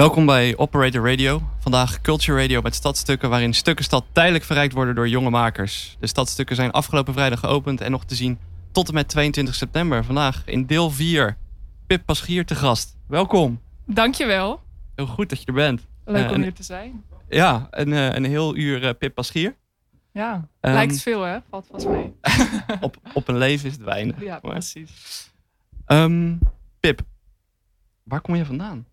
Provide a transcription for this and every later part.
Welkom bij Operator Radio. Vandaag Culture Radio met stadstukken waarin stukken stad tijdelijk verrijkt worden door jonge makers. De stadstukken zijn afgelopen vrijdag geopend en nog te zien tot en met 22 september. Vandaag in deel 4 Pip Paschier te gast. Welkom. Dankjewel. Heel goed dat je er bent. Leuk Eh, om hier te zijn. Ja, een, eh, een heel uur eh, Pip Paschier. Ja, Ehm, lijkt veel hè? Valt vast mee. Op, op een leven is het weinig. Ja, Maar- precies. Ehm, Pip, waar kom je vandaan?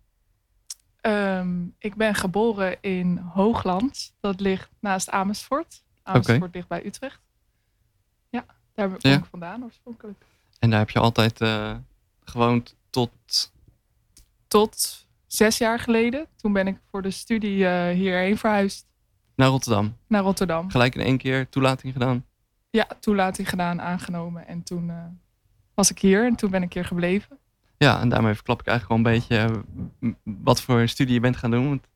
Ehm, ik ben geboren in Hoogland. Dat ligt naast Amersfoort. Amersfoort ligt bij Utrecht. Ja, daar Ja. ik vandaan oorspronkelijk. En daar heb je altijd eh, gewoond tot... Tot zes jaar geleden. Toen ben ik voor de studie eh, hierheen verhuisd. naar Rotterdam. Naar Rotterdam. Gelijk in één keer toelating gedaan. Ja, toelating gedaan, aangenomen. En toen eh, was ik hier en toen ben ik hier gebleven. Ja, en daarmee verklap ik eigenlijk wel een beetje eh, wat voor studie je bent gaan doen. Want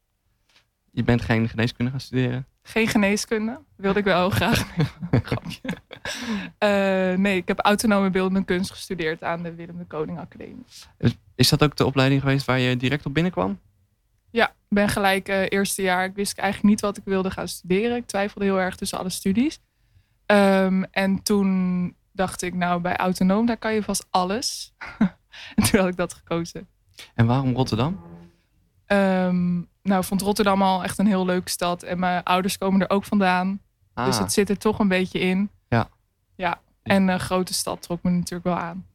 je bent geen geneeskunde gaan studeren. Geen geneeskunde. Wilde ik wel graag. Eh, nee, ik heb autonome beeldende kunst gestudeerd aan de Willem de Koning Academie. Is dat ook de opleiding geweest waar je direct op binnenkwam? Ja, ik ben gelijk eh, eerste jaar. Ik wist eigenlijk niet wat ik wilde gaan studeren. Ik twijfelde heel erg tussen alle studies. Ehm, en toen dacht ik, nou, bij autonoom, daar kan je vast alles. en toen had ik dat gekozen. En waarom Rotterdam? Ehm, nou, ik vond Rotterdam al echt een heel leuke stad. En mijn ouders komen er ook vandaan. Ah, Dus het zit er toch een beetje in. Ja. Ja, en een grote stad trok me natuurlijk wel aan.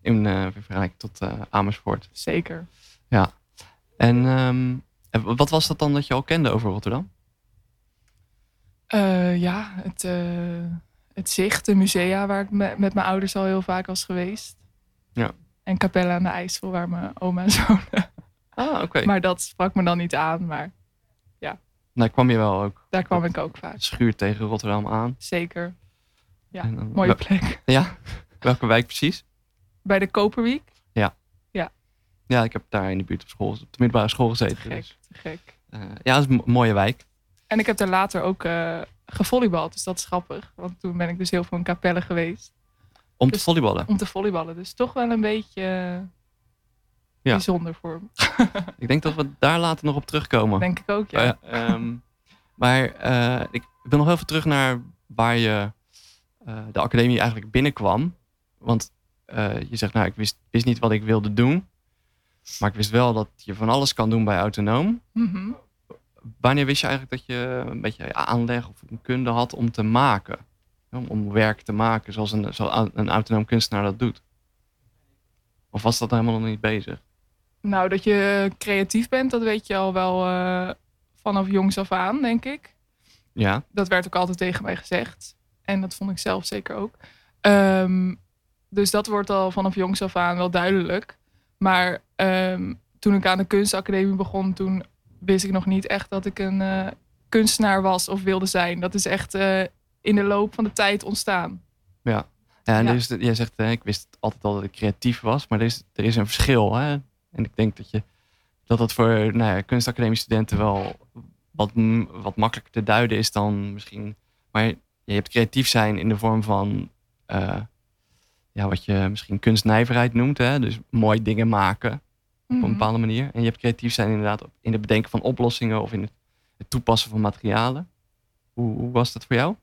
in eh, vergelijking tot eh, Amersfoort. Zeker. En ehm, en wat was dat dan dat je al kende over Rotterdam? Eh, ja, het, het zicht, de musea waar ik me- met mijn ouders al heel vaak was geweest. Ja. En Capelle aan de IJssel, waar mijn oma en zo. Ah, oké. Maar dat sprak me dan niet aan, maar Nou kwam je wel ook daar kwam ik ook vaak. schuur tegen Rotterdam aan. Zeker. Ja, dan- mooie plek. Ja, welke wijk precies? Bij de Koperweek. Ja, ik heb daar in de buurt op school, op de middelbare school gezeten. Te gek, Dus, te gek. eh, ja, dat is een mo- mooie wijk. En ik heb daar later ook eh gevolleybald, dus dat is grappig. Want toen ben ik dus heel veel in Capelle geweest. Om te Dus- volleyballen. om te volleyballen. Dus toch wel een beetje eh, Ja. bijzonder voor me. Ik denk dat we daar later nog op terugkomen. Denk ik ook, ja. Ja, ehm, maar eh, ik wil nog even terug naar waar je eh, de academie eigenlijk binnenkwam. Want je zegt, nou, ik wist, wist niet wat ik wilde doen. Maar ik wist wel dat je van alles kan doen bij autonoom. Mhm. Wanneer wist je eigenlijk dat je een beetje aanleg of een kunde had om te maken? Om, om werk te maken zoals een, zoals een autonoom kunstenaar dat doet? Of was dat helemaal nog niet bezig? Nou, dat je creatief bent, dat weet je al wel eh, vanaf jongs af aan, denk ik. Ja, Dat werd ook altijd tegen mij gezegd. En dat vond ik zelf zeker ook. Ehm, dus dat wordt al vanaf jongs af aan wel duidelijk. Maar ehm, toen ik aan de kunstacademie begon, toen wist ik nog niet echt dat ik een eh, kunstenaar was of wilde zijn. Dat is echt eh, in de loop van de tijd ontstaan. Ja, en Ja. Jij zegt, eh, ik wist altijd al dat ik creatief was, maar er is, er is een verschil. Hè? En ik denk dat je, dat, dat voor nou ja, kunstacademie studenten wel wat, wat makkelijker te duiden is dan misschien. Maar je hebt creatief zijn in de vorm van eh, ja, wat je misschien kunstnijverheid noemt. Hè? Dus mooi dingen maken op een Mhm. bepaalde manier. En je hebt creatief zijn inderdaad in het bedenken van oplossingen of in het, het toepassen van materialen. Hoe, hoe was dat voor jou?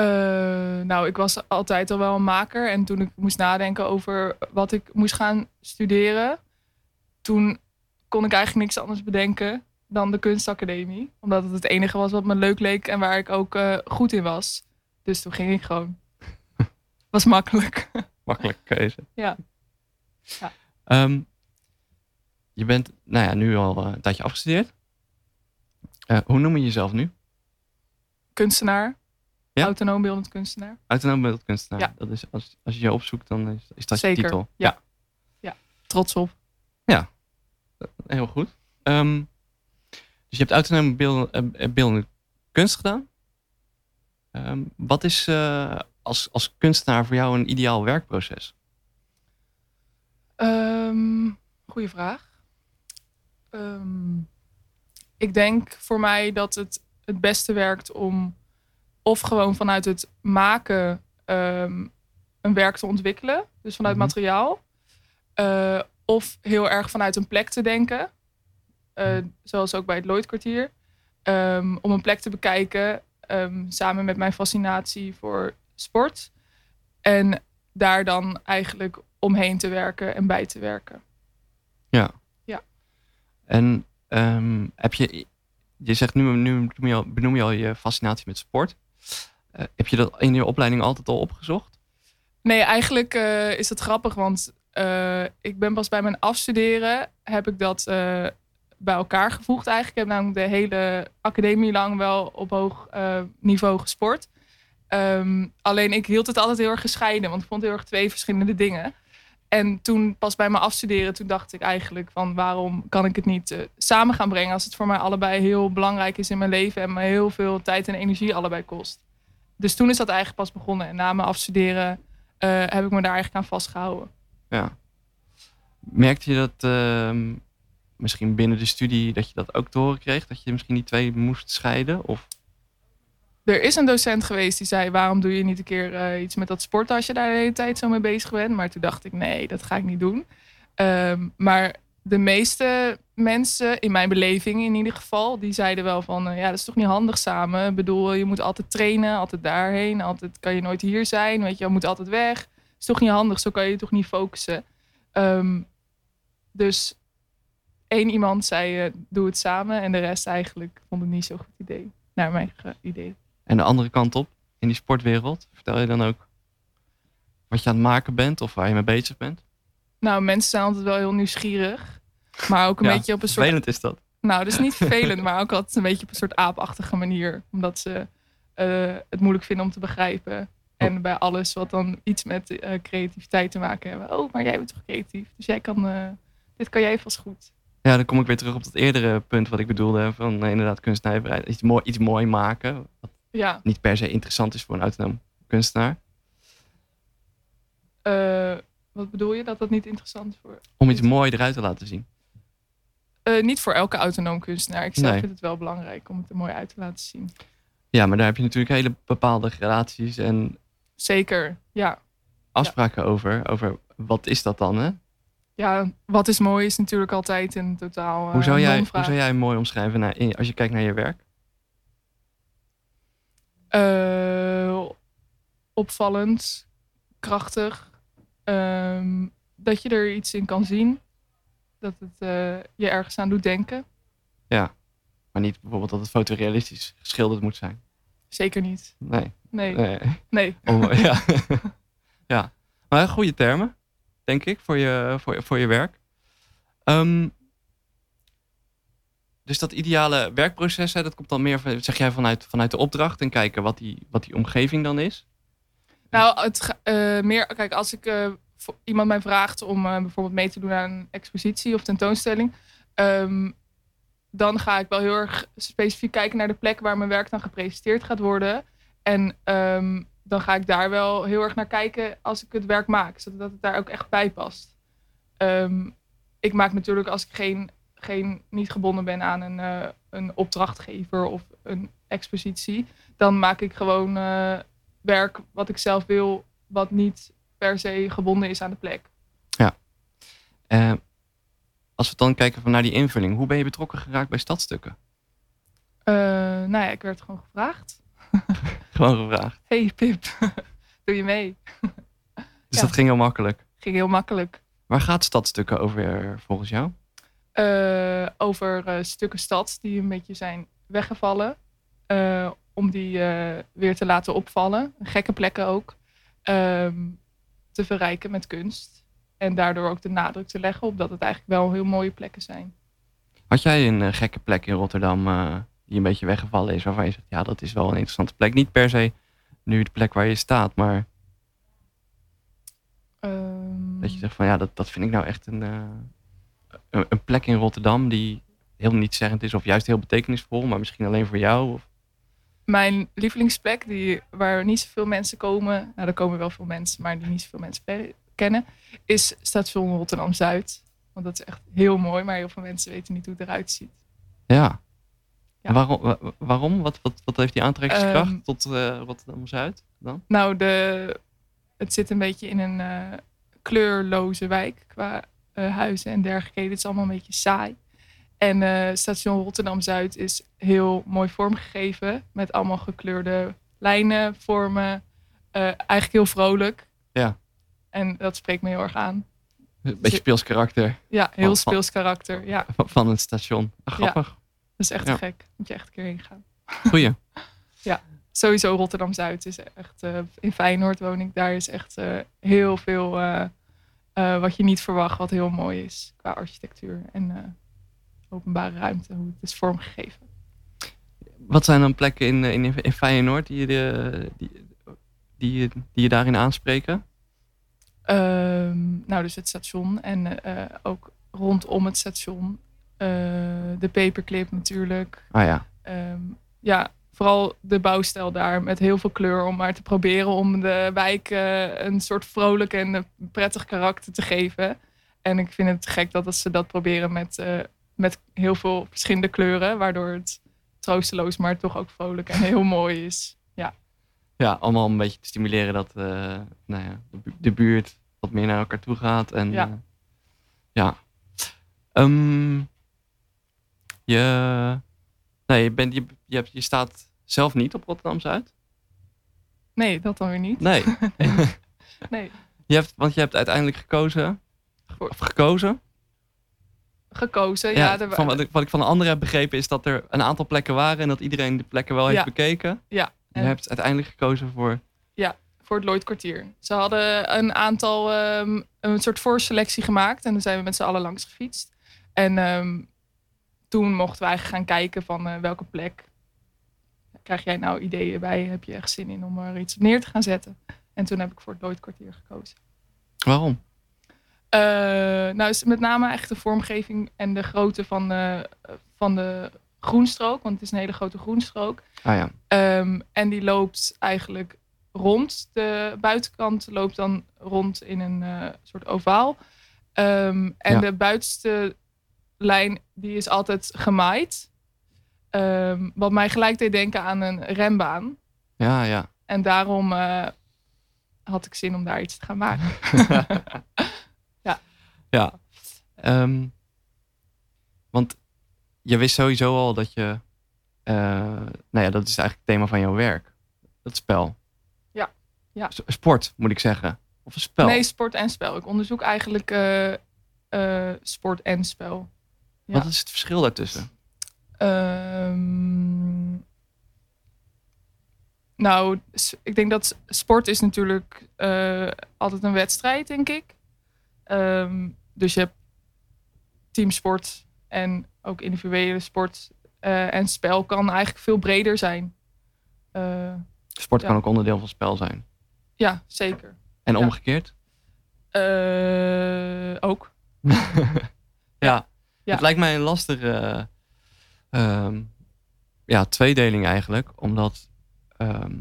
Eh, nou, ik was altijd al wel een maker. En toen ik moest nadenken over wat ik moest gaan studeren, toen kon ik eigenlijk niks anders bedenken dan de kunstacademie. Omdat het het enige was wat me leuk leek en waar ik ook eh, goed in was. Dus toen ging ik gewoon. Was makkelijk. Makkelijke keuze. Ja. Ja. Ehm, je bent nou ja, nu al eh, een tijdje afgestudeerd. Hoe noem je jezelf nu? Kunstenaar. Ja? Autonoom beeldend kunstenaar. Autonoom beeldkunstenaar. Ja. Dat is, als, als je je opzoekt, dan is, is dat Zeker. je titel. Ja. Trots op. Heel goed. Ehm, dus je hebt autonoom eh, beeldende kunst gedaan. Ehm, wat is eh, als, als kunstenaar voor jou een ideaal werkproces? Ehm goeie vraag. Ik denk voor mij dat het het beste werkt om of gewoon vanuit het maken ehm, een werk te ontwikkelen, dus vanuit Mhm. materiaal, eh, of heel erg vanuit een plek te denken. eh, zoals ook bij het Lloydkwartier. Ehm, om een plek te bekijken, ehm, samen met mijn fascinatie voor sport. En daar dan eigenlijk omheen te werken en bij te werken. Ja. Ja. En heb je, je zegt nu, nu benoem je al, benoem je, al je fascinatie met sport. Eh, heb je dat in je opleiding altijd al opgezocht? Nee, eigenlijk eh, is dat grappig, want eh, ik ben pas bij mijn afstuderen heb ik dat bij elkaar gevoegd eigenlijk. Ik heb namelijk de hele academie lang wel op hoog niveau gesport. Ehm, alleen ik hield het altijd heel erg gescheiden, want ik vond het heel erg twee verschillende dingen. En toen pas bij mijn afstuderen, toen dacht ik eigenlijk van waarom kan ik het niet eh, samen gaan brengen als het voor mij allebei heel belangrijk is in mijn leven en me heel veel tijd en energie allebei kost. Dus toen is dat eigenlijk pas begonnen. En na mijn afstuderen eh, heb ik me daar eigenlijk aan vastgehouden. Ja. Merkte je dat ehm, misschien binnen de studie dat je dat ook te horen kreeg? Dat je misschien die twee moest scheiden? Of Er is een docent geweest die zei: Waarom doe je niet een keer eh, iets met dat sporten als je daar de hele tijd zo mee bezig bent? Maar toen dacht ik: Nee, dat ga ik niet doen. Ehm, maar de meeste mensen, in mijn beleving in ieder geval, die zeiden wel van: eh, Ja, dat is toch niet handig samen? Ik bedoel, je moet altijd trainen, altijd daarheen, altijd kan je nooit hier zijn, weet je, moet altijd weg. Dat is toch niet handig, zo kan je toch niet focussen. Ehm, dus één iemand zei: eh, Doe het samen, en de rest eigenlijk vond het niet zo'n goed idee. Naar mijn idee. En de andere kant op, in die sportwereld, vertel je dan ook wat je aan het maken bent of waar je mee bezig bent? Nou, mensen zijn altijd wel heel nieuwsgierig. Maar ook een Ja, beetje op een soort. Vervelend is dat. Nou, dat is niet vervelend, maar ook altijd een beetje op een soort aapachtige manier. Omdat ze eh, het moeilijk vinden om te begrijpen. En bij alles wat dan iets met eh, creativiteit te maken hebben. Oh, maar jij bent toch creatief? Dus jij kan. eh, dit kan jij vast goed. Ja, dan kom ik weer terug op dat eerdere punt wat ik bedoelde. Van inderdaad kunstnijverheid. Iets mooi, iets mooi maken. Wat Ja. niet per se interessant is voor een autonoom kunstenaar. eh, wat bedoel je? Dat dat niet interessant is voor. Om iets mooi eruit te laten zien. Eh, niet voor elke autonoom kunstenaar. Ik zelf Nee. vind het wel belangrijk om het er mooi uit te laten zien. Ja, maar daar heb je natuurlijk hele bepaalde gradaties en Zeker, ja. afspraken over. Over wat is dat dan, hè? Ja, wat is mooi is natuurlijk altijd een totaal. eh, Hoe zou, jij, hoe zou jij mooi omschrijven naar, in- als je kijkt naar je werk? Eh, opvallend, krachtig. ehm, dat je er iets in kan zien. Dat het eh, je ergens aan doet denken. Maar niet bijvoorbeeld dat het fotorealistisch geschilderd moet zijn. Zeker niet. Nee. Nee, nee. nee. Om- ja. ja. Maar goede termen, denk ik, voor je, voor je, voor je werk. Ehm, dus dat ideale werkproces, hè, dat komt dan meer, zeg jij, vanuit, vanuit de opdracht en kijken wat die, wat die omgeving dan is. Nou, het eh, meer, kijk, als ik eh, iemand mij vraagt om eh, bijvoorbeeld mee te doen aan een expositie of tentoonstelling, ehm, dan ga ik wel heel erg specifiek kijken naar de plek waar mijn werk dan gepresenteerd gaat worden. En ehm, dan ga ik daar wel heel erg naar kijken als ik het werk maak, zodat het daar ook echt bij past. Ehm, ik maak natuurlijk als ik geen, geen, niet gebonden ben aan een, eh, een opdrachtgever of een expositie, dan maak ik gewoon eh, werk wat ik zelf wil, wat niet per se gebonden is aan de plek. Eh, als we dan kijken van naar die invulling, hoe ben je betrokken geraakt bij stadstukken? Nou ja, ik werd gewoon gevraagd. Gewoon gevraagd. Hey Pip, doe je mee? Dus Ja. dat ging heel makkelijk. Ging heel makkelijk. Waar gaat stadstukken over volgens jou? Eh, over eh, stukken stad die een beetje zijn weggevallen. eh, om die weer te laten opvallen. Gekke plekken ook. Ehm, te verrijken met kunst. En daardoor ook de nadruk te leggen op dat het eigenlijk wel heel mooie plekken zijn. Had jij een gekke plek in Rotterdam die een beetje weggevallen is, waarvan je zegt, ja, dat is wel een interessante plek. Niet per se nu de plek waar je staat, maar Ehm, dat je zegt van, ja, dat, dat vind ik nou echt een, een, plek in Rotterdam die heel nietszeggend is of juist heel betekenisvol, maar misschien alleen voor jou. Of, Mijn lievelingsplek, die, waar niet zoveel mensen komen, nou er komen wel veel mensen, maar die niet zoveel mensen kennen, is station Rotterdam Zuid. Want dat is echt heel mooi, maar heel veel mensen weten niet hoe het eruit ziet. ja. Waarom? wa- waarom? Wat, wat, wat heeft die aantrekkingskracht Ehm, tot eh, Rotterdam-Zuid dan? Nou, de, het zit een beetje in een eh, kleurloze wijk qua huizen en dergelijke. Het is allemaal een beetje saai. En eh, station Rotterdam-Zuid is heel mooi vormgegeven. Met allemaal gekleurde lijnen, vormen. Eh, eigenlijk heel vrolijk. Ja. En dat spreekt me heel erg aan. Een beetje speels karakter Ja, heel Van- van- speels karakter. Ja, van het station. Grappig. dat is echt Ja. gek. Moet je echt een keer heen gaan. Goeie. Sowieso Rotterdam-Zuid is echt... eh, in Feyenoord woon ik. Daar is echt eh, heel veel eh, eh, wat je niet verwacht. Wat heel mooi is qua architectuur en eh, openbare ruimte. Hoe het is vormgegeven. Wat zijn dan plekken in, in, in Feyenoord die je, die, die, die je daarin aanspreken? Ehm, nou, dus het station en eh, ook rondom het station. Eh, de paperclip natuurlijk. Ah ja. Ehm, ja, vooral de bouwstijl daar met heel veel kleur om maar te proberen om de wijk eh, een soort vrolijk en prettig karakter te geven. En ik vind het gek dat ze dat proberen met, eh, met heel veel verschillende kleuren, waardoor het troosteloos, maar toch ook vrolijk en heel mooi is. Ja, Ja, allemaal om een beetje te stimuleren dat eh, nou ja, de, bu- de buurt wat meer naar elkaar toe gaat. En, Ja. ja. Ehm, je, nee, je, bent, je, je, hebt, je staat zelf niet op Rotterdam-Zuid? nee, dat dan weer niet. Nee. Nee, je hebt, want je hebt uiteindelijk gekozen. Of gekozen? gekozen. Ja, Ja, er van wat, ik, wat ik van de anderen heb begrepen is dat er een aantal plekken waren en dat iedereen de plekken wel heeft Ja. bekeken. ja. Je En- hebt uiteindelijk gekozen voor. voor het Lloyd kwartier. Ze hadden een aantal, ehm, een soort voorselectie gemaakt. En dan zijn we met z'n allen langs gefietst. En ehm, toen mochten we eigenlijk gaan kijken van eh, welke plek krijg jij nou ideeën bij? Heb je echt zin in om er iets neer te gaan zetten? En toen heb ik voor het Lloyd kwartier gekozen. Waarom? Eh, nou, is met name echt de vormgeving en de grootte van de, van de groenstrook. Want het is een hele grote groenstrook. Ah ja. Ehm, en die loopt eigenlijk rond. De buitenkant loopt dan rond in een eh, soort ovaal. Ehm, en Ja. de buitenste lijn die is altijd gemaaid. Ehm, wat mij gelijk deed denken aan een rembaan. Ja, ja. En daarom eh, had ik zin om daar iets te gaan maken. Ja. Ehm, want je wist sowieso al dat je. eh, nou ja, dat is eigenlijk het thema van jouw werk. Het spel. Ja, ja. Sport, moet ik zeggen. Of een spel. Nee, sport en spel. Ik onderzoek eigenlijk eh, sport en spel. ja. Wat is het verschil daartussen? Ehm, nou, ik denk dat sport is natuurlijk eh, altijd een wedstrijd, denk ik. Ehm, dus je hebt teamsport en ook individuele sport. eh, en spel kan eigenlijk veel breder zijn. Eh, Sport Ja. kan ook onderdeel van spel zijn. ja, zeker. En Ja. omgekeerd? Ook. ja. Ja. Het lijkt mij een lastige ehm, ja, tweedeling eigenlijk. Omdat ehm,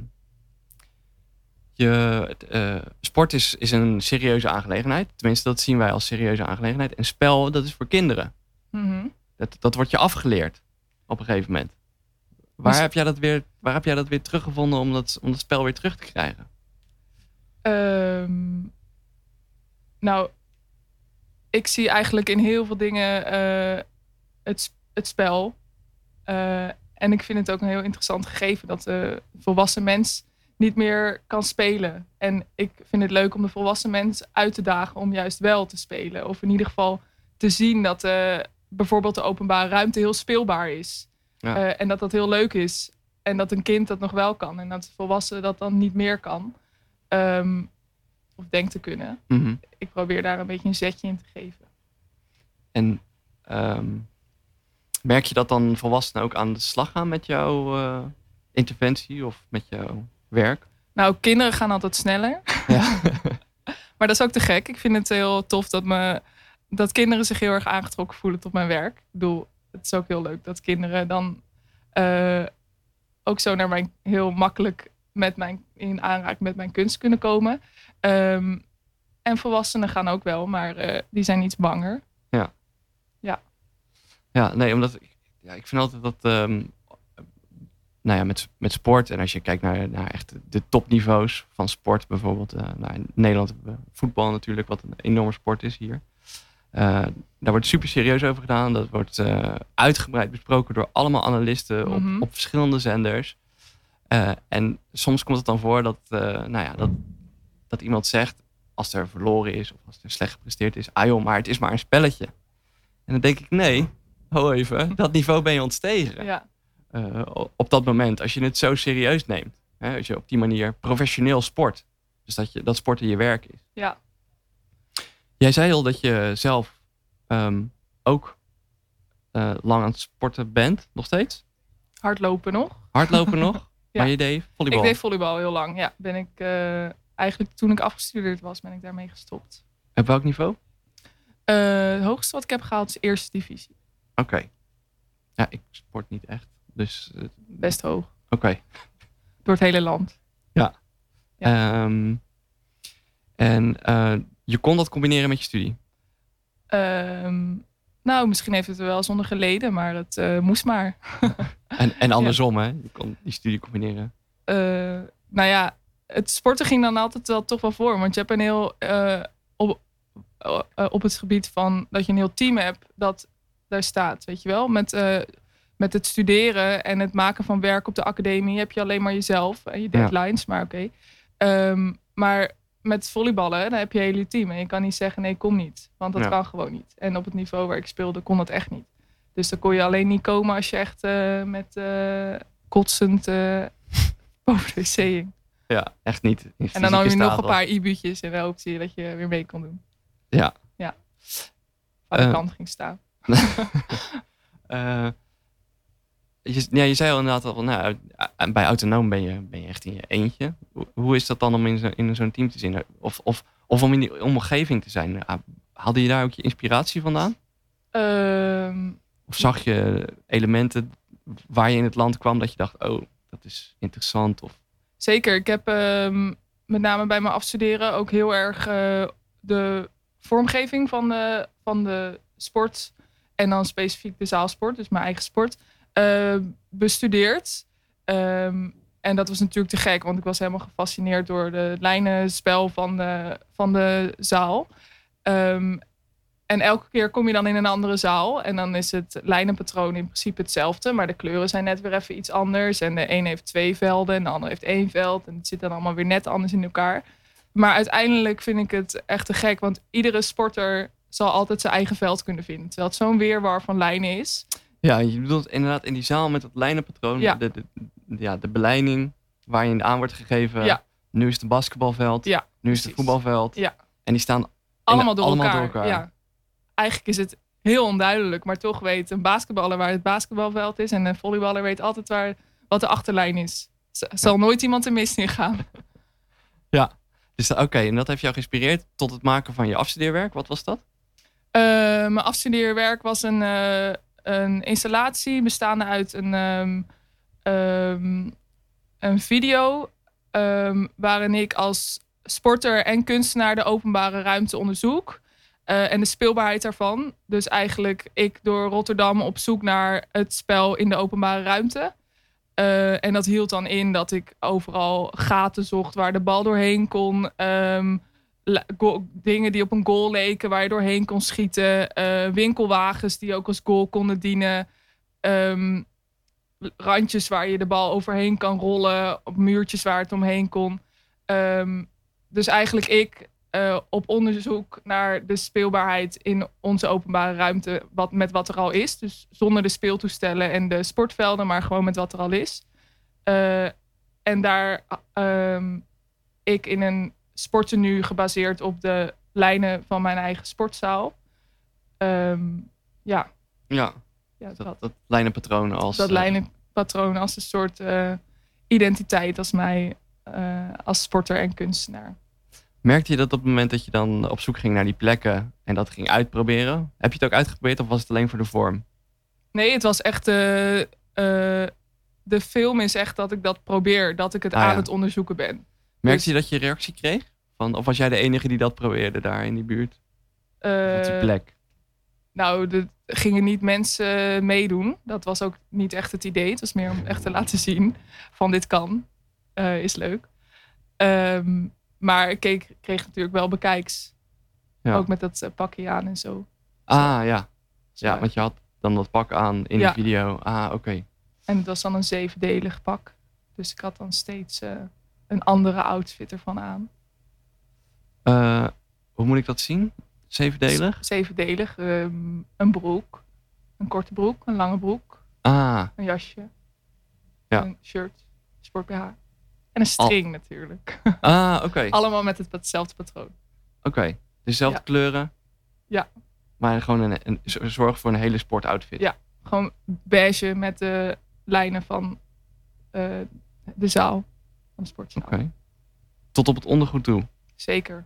je, eh, sport is, is een serieuze aangelegenheid. Tenminste, dat zien wij als serieuze aangelegenheid. En spel, dat is voor kinderen. Mhm. Dat, dat wordt je afgeleerd op een gegeven moment. Waar, Dus- heb jij dat weer, waar heb jij dat weer teruggevonden om dat, om dat spel weer terug te krijgen? Ehm, nou, ik zie eigenlijk in heel veel dingen eh, het, het spel. Eh, en ik vind het ook een heel interessant gegeven dat de volwassen mens niet meer kan spelen. En ik vind het leuk om de volwassen mens uit te dagen om juist wel te spelen. Of in ieder geval te zien dat eh, bijvoorbeeld de openbare ruimte heel speelbaar is. Ja. Eh, en dat dat heel leuk is. En dat een kind dat nog wel kan. En dat de volwassene dat dan niet meer kan. Ehm, of denkt te kunnen. Mhm. Ik probeer daar een beetje een zetje in te geven. En ehm, merk je dat dan volwassenen ook aan de slag gaan met jouw eh, interventie of met jouw werk? Nou, kinderen gaan altijd sneller. Ja. Maar dat is ook te gek. Ik vind het heel tof dat, me, dat kinderen zich heel erg aangetrokken voelen tot mijn werk. Ik bedoel, het is ook heel leuk dat kinderen dan eh, ook zo naar mijn heel makkelijk met mijn, in aanraking met mijn kunst kunnen komen. Ehm, en volwassenen gaan ook wel, maar eh, die zijn iets banger. Ja, nee, omdat ik, ja, ik vind altijd dat, ehm, nou ja, met, met sport en als je kijkt naar, naar echt de topniveaus van sport, bijvoorbeeld, eh, nou, in Nederland hebben we voetbal natuurlijk, wat een enorme sport is hier. Eh, daar wordt super serieus over gedaan. Dat wordt eh, uitgebreid besproken door allemaal analisten op, Mhm. op verschillende zenders. En soms komt het dan voor dat, nou ja, dat, dat iemand zegt, als er verloren is of als er slecht gepresteerd is, ah joh, maar het is maar een spelletje. En dan denk ik, nee, ho even, dat niveau ben je ontstegen. Ja. Eh, op dat moment, als je het zo serieus neemt. Hè, als je op die manier professioneel sport. Dus dat, je, dat sporten je werk is. Ja. Jij zei al dat je zelf ehm, ook eh, lang aan het sporten bent, nog steeds. Hardlopen nog. Hardlopen nog. Ja. Maar je deed volleybal. Ik deed volleybal heel lang. Ja, ben ik eh, eigenlijk toen ik afgestudeerd was, ben ik daarmee gestopt. Op welk niveau? Eh, het hoogste wat ik heb gehaald is eerste divisie. Oké. Ja, ik sport niet echt. Dus eh, oké. Best hoog. Door het hele land. Ja. Ehm, en eh, je kon dat combineren met je studie. Ehm, nou, misschien heeft het er wel zonder geleden, maar het eh, moest maar. En, en andersom, hè? Je kon die studie combineren. Nou ja, het sporten ging dan altijd wel toch wel voor. Want je hebt een heel. op, op het gebied van dat je een heel team hebt dat daar staat. Weet je wel? Met, eh, met het studeren en het maken van werk op de academie heb je alleen maar jezelf en je Ja. deadlines. Maar oké. Ehm, maar met volleyballen, dan heb je een hele team. En je kan niet zeggen: nee, kom niet. Want dat Ja. kan gewoon niet. En op het niveau waar ik speelde, kon dat echt niet. Dus dan kon je alleen niet komen als je echt eh, met eh, kotsend boven de wc hing. Ja, echt niet. En dan nam je nog een paar i-buutjes in de hoop zie je dat je weer mee kon doen. Ja. Ja. Aan de kant ging staan. Eh, je, ja, je zei al inderdaad al, van, nou, bij autonoom ben je, ben je echt in je eentje. Hoe, hoe is dat dan om in, zo, in zo'n team te zitten? Of, of, of om in die omgeving te zijn? Ah, Haalde je daar ook je inspiratie vandaan? Ehm, Of zag je elementen waar je in het land kwam dat je dacht, oh, dat is interessant? Of, zeker. Ik heb ehm, met name bij mijn afstuderen ook heel erg eh, de vormgeving van de, van de sport. En dan specifiek de zaalsport, dus mijn eigen sport, eh, bestudeerd. Ehm, en dat was natuurlijk te gek, want ik was helemaal gefascineerd door de lijnenspel van de, van de zaal. Ehm, en elke keer kom je dan in een andere zaal. En dan is het lijnenpatroon in principe hetzelfde. Maar de kleuren zijn net weer even iets anders. En de een heeft twee velden en de ander heeft één veld. En het zit dan allemaal weer net anders in elkaar. Maar uiteindelijk vind ik het echt te gek. Want iedere sporter zal altijd zijn eigen veld kunnen vinden. Terwijl het zo'n weerwar van lijnen is. ja, je bedoelt inderdaad in die zaal met dat lijnenpatroon, Ja. de, de, ja, de beleiding waar je aan wordt gegeven. Ja. Nu is het basketbalveld, Ja, nu is het voetbalveld. Ja. En die staan Allemaal door, allemaal elkaar. door elkaar. Ja. Eigenlijk is het heel onduidelijk. Maar toch weet een basketballer waar het basketbalveld is. En een volleyballer weet altijd waar, wat de achterlijn is. Z- zal nooit iemand er mis in gaan. Dus oké, en dat heeft jou geïnspireerd tot het maken van je afstudeerwerk. Wat was dat? Eh, mijn afstudeerwerk was een, eh, een installatie bestaande uit een, ehm, ehm, een video ehm, waarin ik als sporter en kunstenaar de openbare ruimte onderzoek. eh, en de speelbaarheid daarvan. Dus eigenlijk ik door Rotterdam op zoek naar het spel in de openbare ruimte. En dat hield dan in dat ik overal gaten zocht waar de bal doorheen kon. Dingen die op een goal leken waar je doorheen kon schieten. eh, winkelwagens die ook als goal konden dienen. ehm, randjes waar je de bal overheen kan rollen. Op muurtjes waar het omheen kon. Ehm, dus eigenlijk ik eh, op onderzoek naar de speelbaarheid in onze openbare ruimte. Wat, met wat er al is. Dus zonder de speeltoestellen en de sportvelden, maar gewoon met wat er al is. Eh, en daar ehm, ik in een sporttenu gebaseerd op de lijnen van mijn eigen sportzaal. Ehm, ja, Ja, ja dat, dat, dat lijnenpatroon als... dat eh, lijnenpatroon als een soort eh, identiteit als mij eh, als sporter en kunstenaar. Merkte je dat op het moment dat je dan op zoek ging naar die plekken en dat ging uitproberen? Heb je het ook uitgeprobeerd of was het alleen voor de vorm? Nee, het was echt. de film is echt dat ik dat probeer, dat ik het Ah, aan ja. het onderzoeken ben. Merkte Dus- je dat je reactie kreeg? Van, of was jij de enige die dat probeerde daar in die buurt? Of op die Eh, plek? Nou, er gingen niet mensen meedoen. Dat was ook niet echt het idee. Het was meer om echt te laten zien van dit kan. Eh, is leuk. Ehm, maar ik keek, kreeg natuurlijk wel bekijks. Ja. Ook met dat eh, pakje aan en zo. Ah, ja. Ja, want je had dan dat pak aan in Ja. de video. Ah, oké. En het was dan een zevendelig pak. Dus ik had dan steeds eh, een andere outfit ervan aan. Eh, hoe moet ik dat zien? Zevendelig? Z- Zevendelig. ehm, een broek. Een korte broek. Een lange broek. Ah, Een jasje. Ja. Een shirt. Sport BH. En een string natuurlijk. ah oké. Allemaal met het, hetzelfde patroon. Oké. Dezelfde Ja. kleuren. Ja. Maar gewoon een, zorg voor een hele sportoutfit. Ja. Gewoon beige met de lijnen van eh, de zaal. Van. Oké. Tot op het ondergoed toe. Zeker.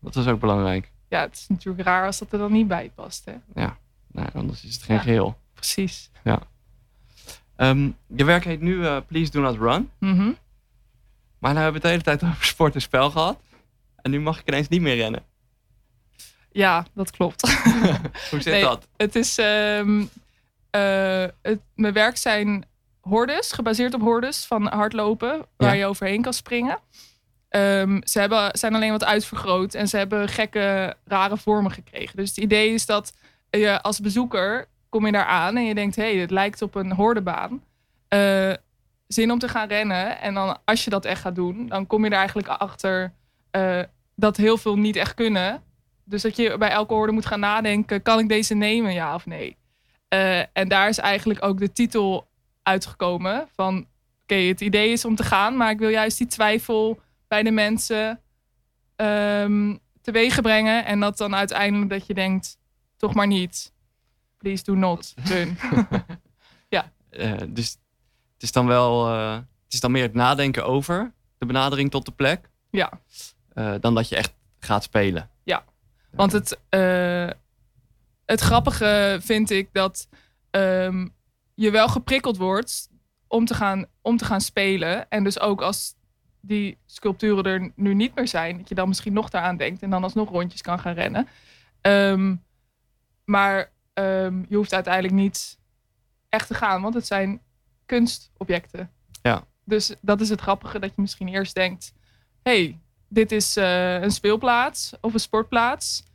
Dat is ook belangrijk. Ja, het is natuurlijk raar als dat er dan niet bij past. Hè? Nou, anders is het geen Ja. geheel. Precies. Ehm, je werk heet nu eh, Please Do Not Run. Mhm. Maar nou hebben we het de hele tijd over sport en spel gehad. En nu mag ik ineens niet meer rennen. Ja, dat klopt. Hoe zit Nee. dat? Het is. ehm, eh, het, mijn werk zijn hordes, gebaseerd op hordes van hardlopen, waar Ja. je overheen kan springen. Ehm, ze hebben, zijn alleen wat uitvergroot en ze hebben gekke, rare vormen gekregen. Dus het idee is dat je als bezoeker kom je daar aan en je denkt: hé, hey, het lijkt op een hordebaan. Eh, zin om te gaan rennen. En dan, als je dat echt gaat doen, dan kom je er eigenlijk achter eh, dat heel veel niet echt kunnen. Dus dat je bij elke horde moet gaan nadenken: kan ik deze nemen, ja of nee? Eh, en daar is eigenlijk ook de titel uitgekomen van: oké, het idee is om te gaan, maar ik wil juist die twijfel bij de mensen ehm teweeg brengen. En dat dan uiteindelijk dat je denkt: toch maar niet. Please do not run. Eh, dus het is dan wel. eh, het is dan meer het nadenken over de benadering tot de plek. ja. eh, dan dat je echt gaat spelen. Want het, het grappige vind ik dat ehm, je wel geprikkeld wordt om te, gaan, om te gaan spelen. En dus ook als die sculpturen er nu niet meer zijn, dat je dan misschien nog daaraan denkt en dan alsnog rondjes kan gaan rennen. Ehm, maar ehm, je hoeft uiteindelijk niet echt te gaan, want het zijn kunstobjecten. Ja. Dus dat is het grappige, dat je misschien eerst denkt: hey, dit is eh, een speelplaats of een sportplaats.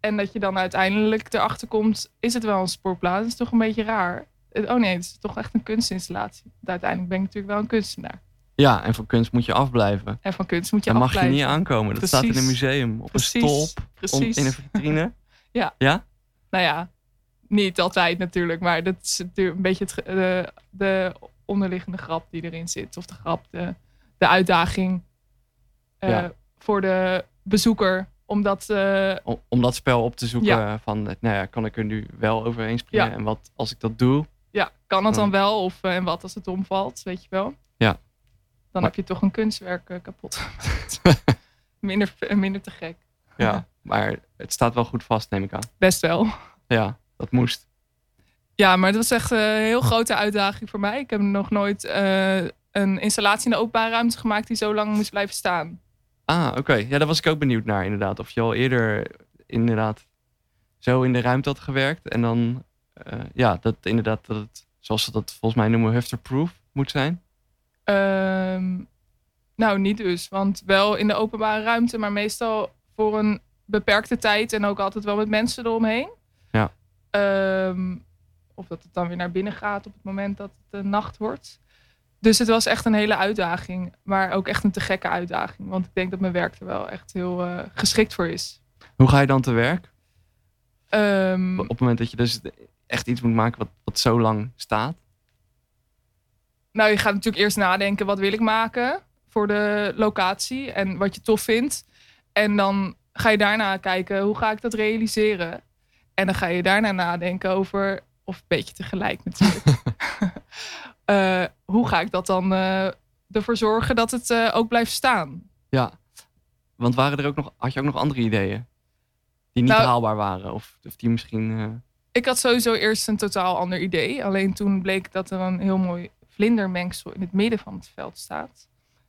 En dat je dan uiteindelijk erachter komt, is het wel een sportplaats? Dat is toch een beetje raar. Eh, Oh nee, het is toch echt een kunstinstallatie. Uiteindelijk ben ik natuurlijk wel een kunstenaar. Ja, en voor kunst moet je afblijven. En van kunst moet je Daar mag je afblijven. niet aankomen. Dat staat in een museum, op Precies. een stolp, om- in een vitrine. Ja. Ja? Nou ja, niet altijd natuurlijk. Maar dat is natuurlijk een beetje het, de, de onderliggende grap die erin zit. Of de grap, de, de uitdaging eh, Ja. voor de bezoeker. Omdat, eh, Om, om dat spel op te zoeken Ja. van, nou ja, kan ik er nu wel overheen springen? Ja. En wat als ik dat doe? Ja, kan het dan Hmm. wel? Of eh, en wat als het omvalt, weet je wel? Ja. Dan Maar- heb je toch een kunstwerk eh, kapot. minder, minder te gek. Ja, maar het staat wel goed vast, neem ik aan. Best wel. Ja, dat moest. Ja, maar het was echt een heel grote uitdaging voor mij. Ik heb nog nooit eh, een installatie in de openbare ruimte gemaakt die zo lang moest blijven staan. Ah, oké. Ja, daar was ik ook benieuwd naar, inderdaad. Of je al eerder inderdaad zo in de ruimte had gewerkt. En dan, eh, ja, dat inderdaad, dat het, zoals ze dat volgens mij noemen, hufterproof moet zijn. Ehm, nou, niet dus. Want wel in de openbare ruimte, maar meestal voor een beperkte tijd en ook altijd wel met mensen eromheen. Ja. Ehm, of dat het dan weer naar binnen gaat op het moment dat het de nacht wordt. Dus het was echt een hele uitdaging. Maar ook echt een te gekke uitdaging. Want ik denk dat mijn werk er wel echt heel eh, geschikt voor is. Hoe ga je dan te werk? Ehm, Op het moment dat je dus echt iets moet maken wat, wat zo lang staat. Nou, je gaat natuurlijk eerst nadenken, wat wil ik maken voor de locatie en wat je tof vindt. En dan ga je daarna kijken, hoe ga ik dat realiseren? En dan ga je daarna nadenken over, of een beetje tegelijk natuurlijk. Eh, hoe ga ik dat dan eh, ervoor zorgen dat het eh, ook blijft staan? Ja. Want waren er ook nog, had je ook nog andere ideeën? Die niet Nou- haalbaar waren? Of, of die misschien... Ik had sowieso eerst een totaal ander idee. Alleen toen bleek dat er een heel mooi vlindermengsel in het midden van het veld staat.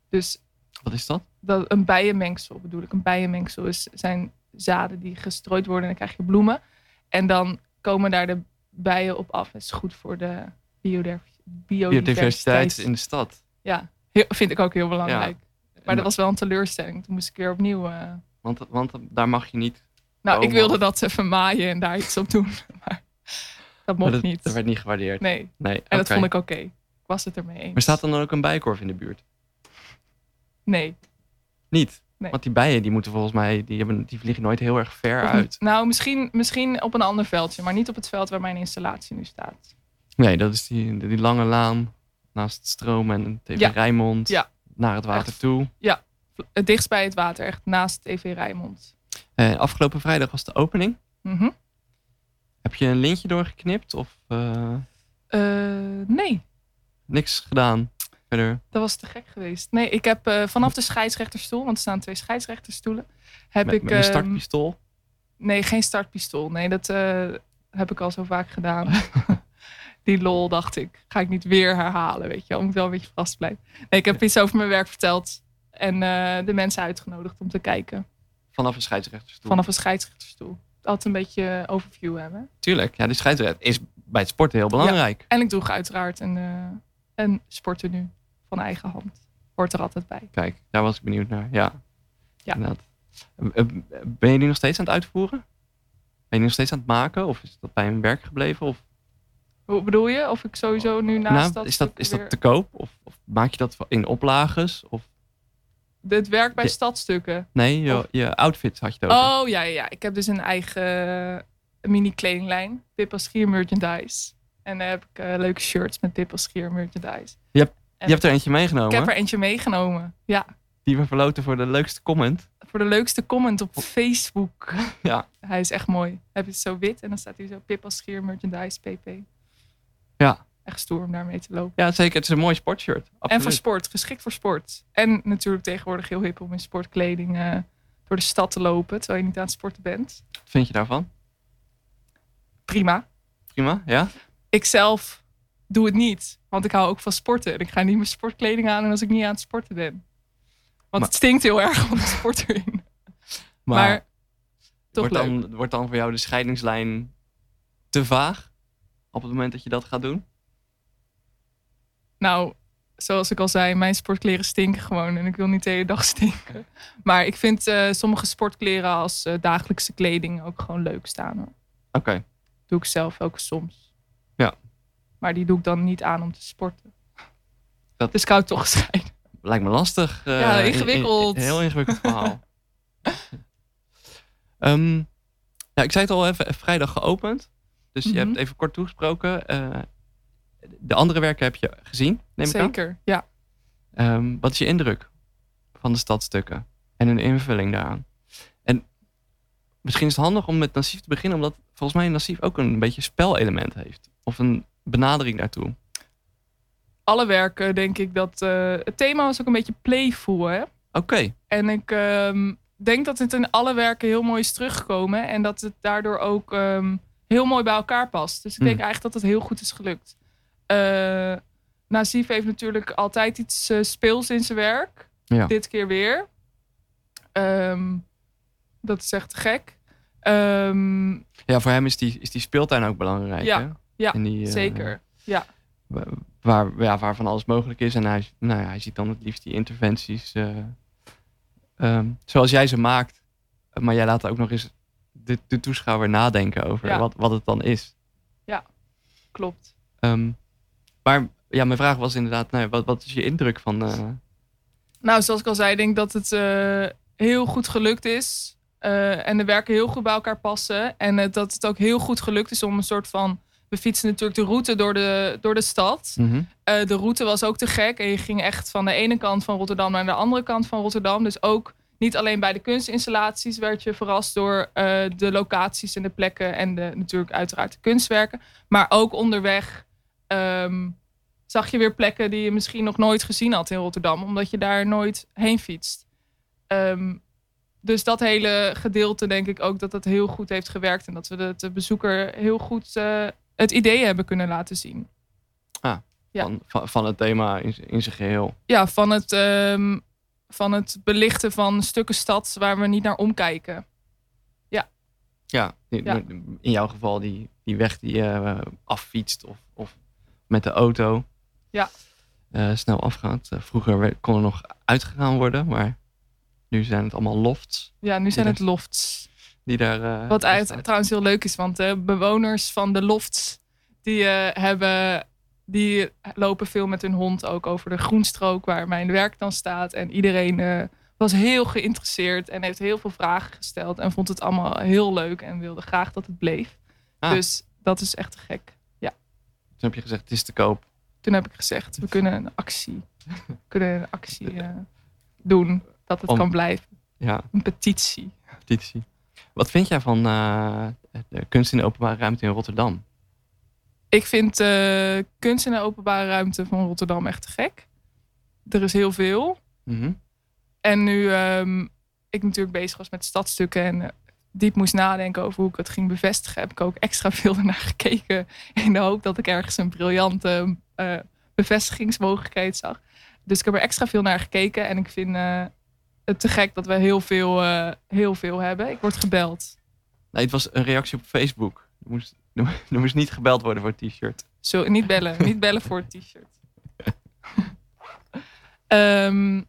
Dus wat is dat? dat een bijenmengsel bedoel ik. Een bijenmengsel is, zijn zaden die gestrooid worden en dan krijg je bloemen. En dan komen daar de bijen op af. Dat is goed voor de biodiversiteit. Biodiversiteit in de stad. Ja, heel- vind ik ook heel belangrijk. Maar dat was wel een teleurstelling. Toen moest ik weer opnieuw. eh, Want, want daar mag je niet Nou, ik komen wilde dat even maaien en daar iets op doen. Maar dat mocht Maar dat, niet. dat werd niet gewaardeerd. Nee, Nee, en dat vond ik oké. Ik was het ermee eens. Maar staat er dan ook een bijenkorf in de buurt? Nee. Niet. Nee. Want die bijen die moeten volgens mij, die, hebben, die vliegen nooit heel erg ver Of uit. niet- Nou, misschien, misschien op een ander veldje, maar niet op het veld waar mijn installatie nu staat. Nee, dat is die, die lange laan naast het stroom en TV Ja. Rijnmond Ja. naar het water Echt. toe. Het dichtst bij het water, echt naast TV Rijnmond. Eh, afgelopen vrijdag was de opening. Mhm. Heb je een lintje doorgeknipt of eh, Eh, nee, niks gedaan verder? dat was te gek geweest. Nee, ik heb vanaf de scheidsrechterstoel, want er staan twee scheidsrechterstoelen, heb Met, ik... met een ehm, startpistool? Nee, geen startpistool. Nee, dat heb ik al zo vaak gedaan. Die lol dacht ik, ga ik niet weer herhalen, weet je wel. Moet wel een beetje vast blijven. Nee, ik heb iets over mijn werk verteld. En de mensen uitgenodigd om te kijken. Vanaf een scheidsrechterstoel? Vanaf een scheidsrechterstoel. Altijd een beetje overview hebben. Tuurlijk, ja, die scheidsrechter is bij het sporten heel belangrijk. En ik droeg uiteraard een, eh een sporttenue van eigen hand. Hoort er altijd bij. Kijk, daar was ik benieuwd naar. Ja, Ja. inderdaad. Eh, eh, Ben je die nog steeds aan het uitvoeren? Ben je nog steeds aan het maken? Of is dat bij een werk gebleven? Of, Hoe bedoel je? Of ik sowieso nu naast nou, dat is dat, is dat weer- te koop? Of, of maak je dat in oplages? Of, Het werk bij Ja. stadstukken. nee, je, je outfit had je het over. Oh ja, ja. Ik heb dus een eigen mini kledinglijn. Pippa Schier merchandise. En daar heb ik eh, leuke shirts met Pippa Schier merchandise. Je En je hebt er eentje meegenomen. Ik heb er eentje meegenomen. Ja. Die we verloten voor de leukste comment. Voor de leukste comment op Facebook. Ja. Hij is echt mooi. Heb je het zo wit en dan staat hij zo Pippa Schier merchandise PP. Ja. Echt stoer om daarmee te lopen. Ja, zeker. Het is een mooi sportshirt. En voor sport. Geschikt voor sport. En natuurlijk tegenwoordig heel hip om in sportkleding eh, door de stad te lopen. Terwijl je niet aan het sporten bent. Wat vind je daarvan? Prima. Prima, ja? ik zelf doe het niet. Want ik hou ook van sporten. En ik ga niet mijn sportkleding aan als ik niet aan het sporten ben. Want Maar- het stinkt heel erg van de sport erin. Maar, toch wordt, dan, wordt dan voor jou de scheidingslijn te vaag? Op het moment dat je dat gaat doen? Nou, zoals ik al zei, mijn sportkleren stinken gewoon. En ik wil niet de hele dag stinken. Maar ik vind eh, sommige sportkleren als eh, dagelijkse kleding ook gewoon leuk staan. Oké. Doe ik zelf ook soms. Ja. Maar die doe ik dan niet aan om te sporten. Dat- Dus ik hou het toch gescheiden. Lijkt me lastig. eh, Ja, in- in- ingewikkeld. heel ingewikkeld verhaal. Ja, ik zei het al even, vrijdag geopend. Dus je Mhm. hebt even kort toegesproken. De andere werken heb je gezien, neem ik aan. Zeker, ja. Ehm, wat is je indruk van de stadstukken en hun invulling daaraan? En misschien is het handig om met Nassif te beginnen, omdat volgens mij Nassif ook een beetje spelelement heeft. Of een benadering daartoe. Alle werken denk ik dat... eh, het thema was ook een beetje playful, hè? Oké, En ik ehm, denk dat het in alle werken heel mooi is teruggekomen. En dat het daardoor ook ehm, heel mooi bij elkaar past. Dus ik Hmm. denk eigenlijk dat het heel goed is gelukt. Nazif heeft natuurlijk altijd iets eh, speels in zijn werk. Ja. Dit keer weer. Ehm, dat is echt gek. Ehm, ja, voor hem is die, is die speeltuin ook belangrijk. Ja, hè? ja, die, eh, zeker. Ja. wa- waar, ja, waarvan alles mogelijk is. En hij, nou ja, hij ziet dan het liefst die interventies eh, ehm, zoals jij ze maakt. Maar jij laat ook nog eens de, de toeschouwer nadenken over Ja. wat, wat het dan is. Klopt. Ehm, maar ja, mijn vraag was inderdaad, nou, wat, wat is je indruk van... eh, Nou, zoals ik al zei, ik denk dat het eh, heel goed gelukt is. Eh, en de werken heel goed bij elkaar passen. En dat het ook heel goed gelukt is om een soort van. We fietsen natuurlijk de route door de, door de stad. mhm. De route was ook te gek. En je ging echt van de ene kant van Rotterdam naar de andere kant van Rotterdam. Dus ook niet alleen bij de kunstinstallaties werd je verrast door de locaties en de plekken. En de, natuurlijk uiteraard de kunstwerken. Maar ook onderweg ehm, zag je weer plekken die je misschien nog nooit gezien had in Rotterdam. Omdat je daar nooit heen fietst. Ehm, dus dat hele gedeelte denk ik ook dat dat heel goed heeft gewerkt. En dat we de, de bezoeker heel goed eh, het idee hebben kunnen laten zien. Ja. van, van, van het thema in, in zijn geheel. ja, van het, ehm, van het belichten van stukken stad waar we niet naar omkijken. Ja, Ja. in jouw geval die, die weg die je eh, affietst of, of met de auto Ja. eh, snel afgaat. Eh, vroeger werd- kon er nog uitgegaan worden, maar nu zijn het allemaal lofts. Ja, nu zijn het lofts. die daar... eh, Wat uit, trouwens heel leuk is, want de bewoners van de lofts, die, hebben, die lopen veel met hun hond ook over de groenstrook waar mijn werk dan staat. En iedereen was heel geïnteresseerd en heeft heel veel vragen gesteld en vond het allemaal heel leuk en wilde graag dat het bleef. Ah. Dus dat is echt gek. Toen heb je gezegd, het is te koop. Toen heb ik gezegd, we kunnen een actie, kunnen een actie eh, doen dat het Om- kan blijven. Ja, Een petitie. petitie. Wat vind jij van eh, de kunst in de openbare ruimte in Rotterdam? Ik vind eh, kunst in de openbare ruimte van Rotterdam echt te gek. Er is heel veel. Mhm. En nu ehm, ik natuurlijk bezig was met stadstukken en diep moest nadenken over hoe ik het ging bevestigen, heb ik ook extra veel ernaar gekeken. In de hoop dat ik ergens een briljante eh, bevestigingsmogelijkheid zag. Dus ik heb er extra veel naar gekeken en ik vind eh, het te gek dat we heel veel, eh, heel veel hebben. Ik word gebeld. Nee, het was een reactie op Facebook. Er moest, er moest niet gebeld worden voor het t-shirt. Zo, niet bellen. niet bellen voor het t-shirt. Ehm,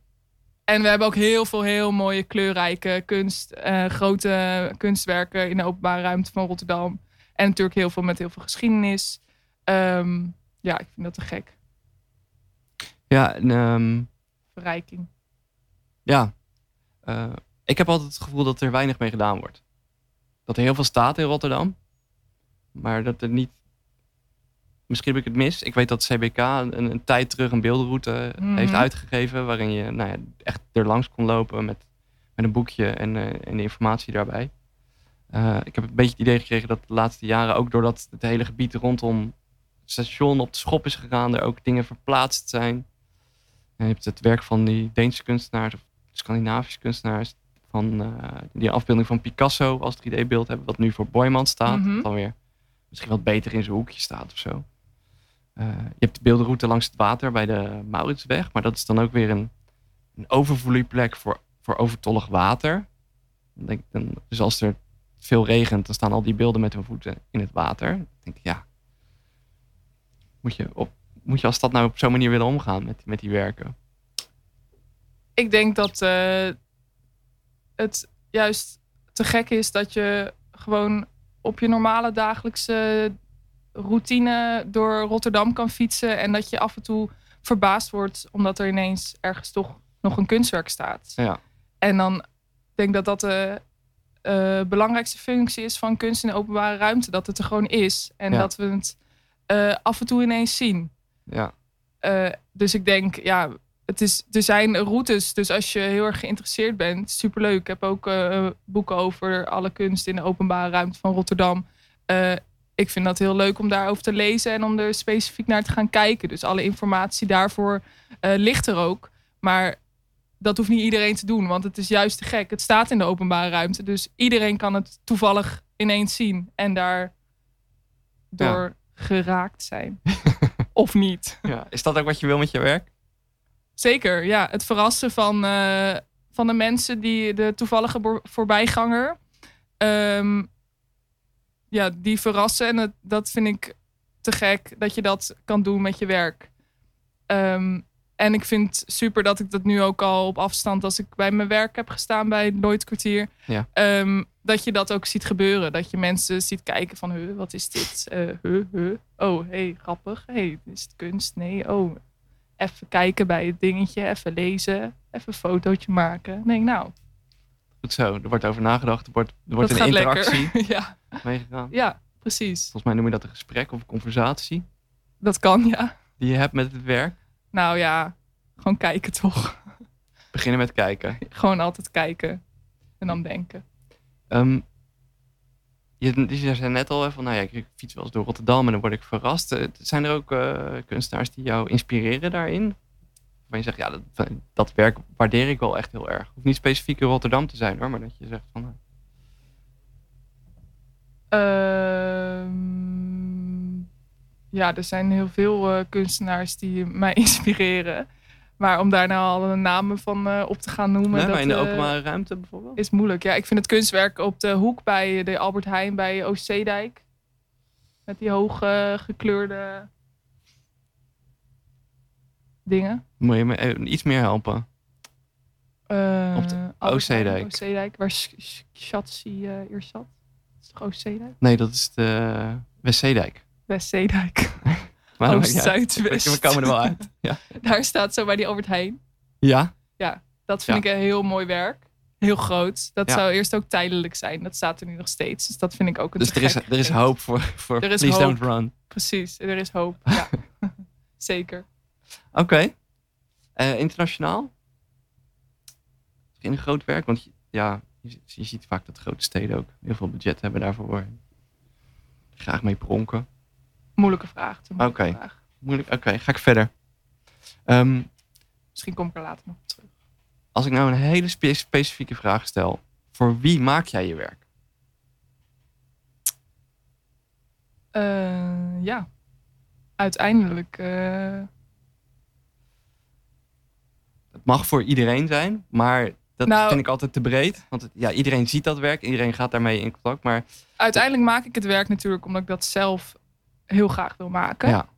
en we hebben ook heel veel heel mooie kleurrijke kunst. eh, grote kunstwerken in de openbare ruimte van Rotterdam. En natuurlijk heel veel met heel veel geschiedenis. Ehm, ja, ik vind dat te gek. Ja, en, ehm, Verrijking. ja. Eh, ik heb altijd het gevoel dat er weinig mee gedaan wordt. Dat er heel veel staat in Rotterdam. Maar dat er niet... Misschien heb ik het mis. Ik weet dat CBK een, een tijd terug een beeldenroute Mhm. heeft uitgegeven. Waarin je nou ja, echt er langs kon lopen met, met een boekje en, eh, en de informatie daarbij. Eh, ik heb een beetje het idee gekregen dat de laatste jaren, ook doordat het hele gebied rondom het station op de schop is gegaan, er ook dingen verplaatst zijn. En je hebt het werk van die Deense kunstenaars of Scandinavische kunstenaars van, eh, die afbeelding van Picasso als 3D-beeld hebben, wat nu voor Boymans staat. Wat dan weer misschien wat beter in zijn hoekje staat of zo. Eh, je hebt de beeldenroute langs het water bij de Mauritsweg, maar dat is dan ook weer een, een overvloeiplek voor, voor overtollig water. Denk dan, dus als er veel regent, dan staan al die beelden met hun voeten in het water. Dan denk ik, ja, moet je, op, moet je als stad nou op zo'n manier willen omgaan met, met die werken? Ik denk dat eh, het juist te gek is dat je gewoon op je normale dagelijkse routine door Rotterdam kan fietsen. En dat je af en toe verbaasd wordt omdat er ineens ergens toch nog een kunstwerk staat. Ja. En dan denk ik dat dat de eh, belangrijkste functie is van kunst in de openbare ruimte. Dat het er gewoon is. En Ja. dat we het eh, af en toe ineens zien. Ja, Eh, dus ik denk, ja, het is, er zijn routes. Dus als je heel erg geïnteresseerd bent, superleuk. Ik heb ook boeken over alle kunst in de openbare ruimte van Rotterdam. Ik vind dat heel leuk om daarover te lezen en om er specifiek naar te gaan kijken. Dus alle informatie daarvoor eh, ligt er ook. Maar dat hoeft niet iedereen te doen, want het is juist te gek. Het staat in de openbare ruimte, dus iedereen kan het toevallig ineens zien en daar door geraakt zijn. of niet. ja. Is dat ook wat je wil met je werk? Zeker, ja. Het verrassen van, eh, van de mensen, die de toevallige voorbijganger. ehm, ja, die verrassen. En het, dat vind ik te gek dat je dat kan doen met je werk. Ehm, en ik vind super dat ik dat nu ook al op afstand, als ik bij mijn werk heb gestaan bij Lloyd kwartier, Ja. ehm, dat je dat ook ziet gebeuren. Dat je mensen ziet kijken van, huh, wat is dit? Eh huh, huh. Oh, hey, grappig. Hey, is het kunst? Nee, oh, even kijken bij het dingetje, even lezen, even een fotootje maken. Denk, nou, Goed zo, er wordt over nagedacht, er wordt, er wordt dat een interactie ja, meegegaan. ja, precies. Volgens mij noem je dat een gesprek of een conversatie Dat kan, ja. die je hebt met het werk. Nou ja, gewoon kijken toch. Beginnen met kijken. Gewoon altijd kijken en dan denken. Ehm, je, je zei net al van, nou ja, ik fiets wel eens door Rotterdam en dan word ik verrast. Eh, Zijn er ook eh, kunstenaars die jou inspireren daarin? Waarvan je zegt, ja, dat, dat werk waardeer ik wel echt heel erg. Hoeft niet specifiek in Rotterdam te zijn hoor, maar dat je zegt van, nou, Ehm, ja, er zijn heel veel eh, kunstenaars die mij inspireren. Maar om daar nou alle namen van eh, op te gaan noemen, nee, dat maar in de eh, openbare ruimte bijvoorbeeld? is moeilijk. Ja, ik vind het kunstwerk op de hoek bij de Albert Heijn bij Oostzeedijk. Met die hoge gekleurde dingen. Moet je me eh, iets meer helpen? Eh, Op de- Oostzeedijk. Oostzeedijk, waar Sch- Schatzi eh, eerst zat. Dat is toch Oostzeedijk? Nee, dat is de Westzeedijk. Westzeedijk. Dat Oost, maakt niet uit. Zuid, West. We komen er wel uit. Ja. Daar staat zo bij die Albert Heijn. Ja? Dat vind Ja. ik een heel mooi werk. Heel groot. Dat Ja. zou eerst ook tijdelijk zijn. Dat staat er nu nog steeds. Dus dat vind ik ook een Dus er is, er is hoop voor, voor Please hoop. Don't Run. Precies, er is hoop. Ja. Zeker. Oké. Eh, internationaal? In groot werk? Want je- ja, je, ziet- je ziet vaak dat grote steden ook heel veel budget hebben daarvoor. Graag mee pronken. Moeilijke vraag. Oké. vraag. Moeilijk. Oké, ga ik verder. Ehm, Misschien kom ik er later nog op terug. als ik nou een hele spe- specifieke vraag stel. Voor wie maak jij je werk? Eh, ja. Uiteindelijk. eh, mag voor iedereen zijn, maar dat Nou- vind ik altijd te breed. Want het- ja, iedereen ziet dat werk, iedereen gaat daarmee in contact. Maar uiteindelijk maak ik het werk natuurlijk omdat ik dat zelf heel graag wil maken. ja,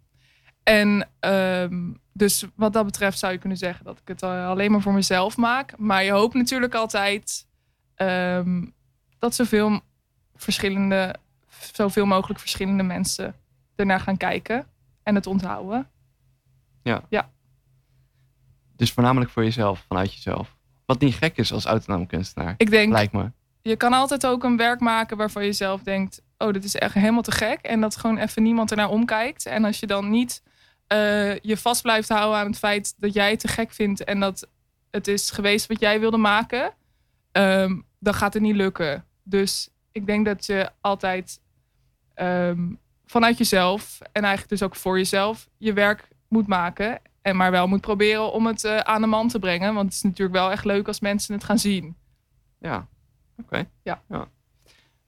En ehm, dus wat dat betreft zou je kunnen zeggen dat ik het eh, alleen maar voor mezelf maak. Maar je hoopt natuurlijk altijd ehm, dat zoveel verschillende, zoveel mogelijk verschillende mensen ernaar gaan kijken en het onthouden. Dus voornamelijk voor jezelf, vanuit jezelf. Wat niet gek is als autonoom kunstenaar, Ik denk, lijkt me. je kan altijd ook een werk maken waarvan je zelf denkt: oh, dit is echt helemaal te gek. En dat gewoon even niemand ernaar omkijkt. En als je dan niet eh, je vast blijft houden aan het feit dat jij het te gek vindt en dat het is geweest wat jij wilde maken, ehm, dan gaat het niet lukken. Dus ik denk dat je altijd ehm, vanuit jezelf en eigenlijk dus ook voor jezelf je werk moet maken. En maar wel moet proberen om het eh, aan de man te brengen. Want het is natuurlijk wel echt leuk als mensen het gaan zien. Ja, oké. Ja.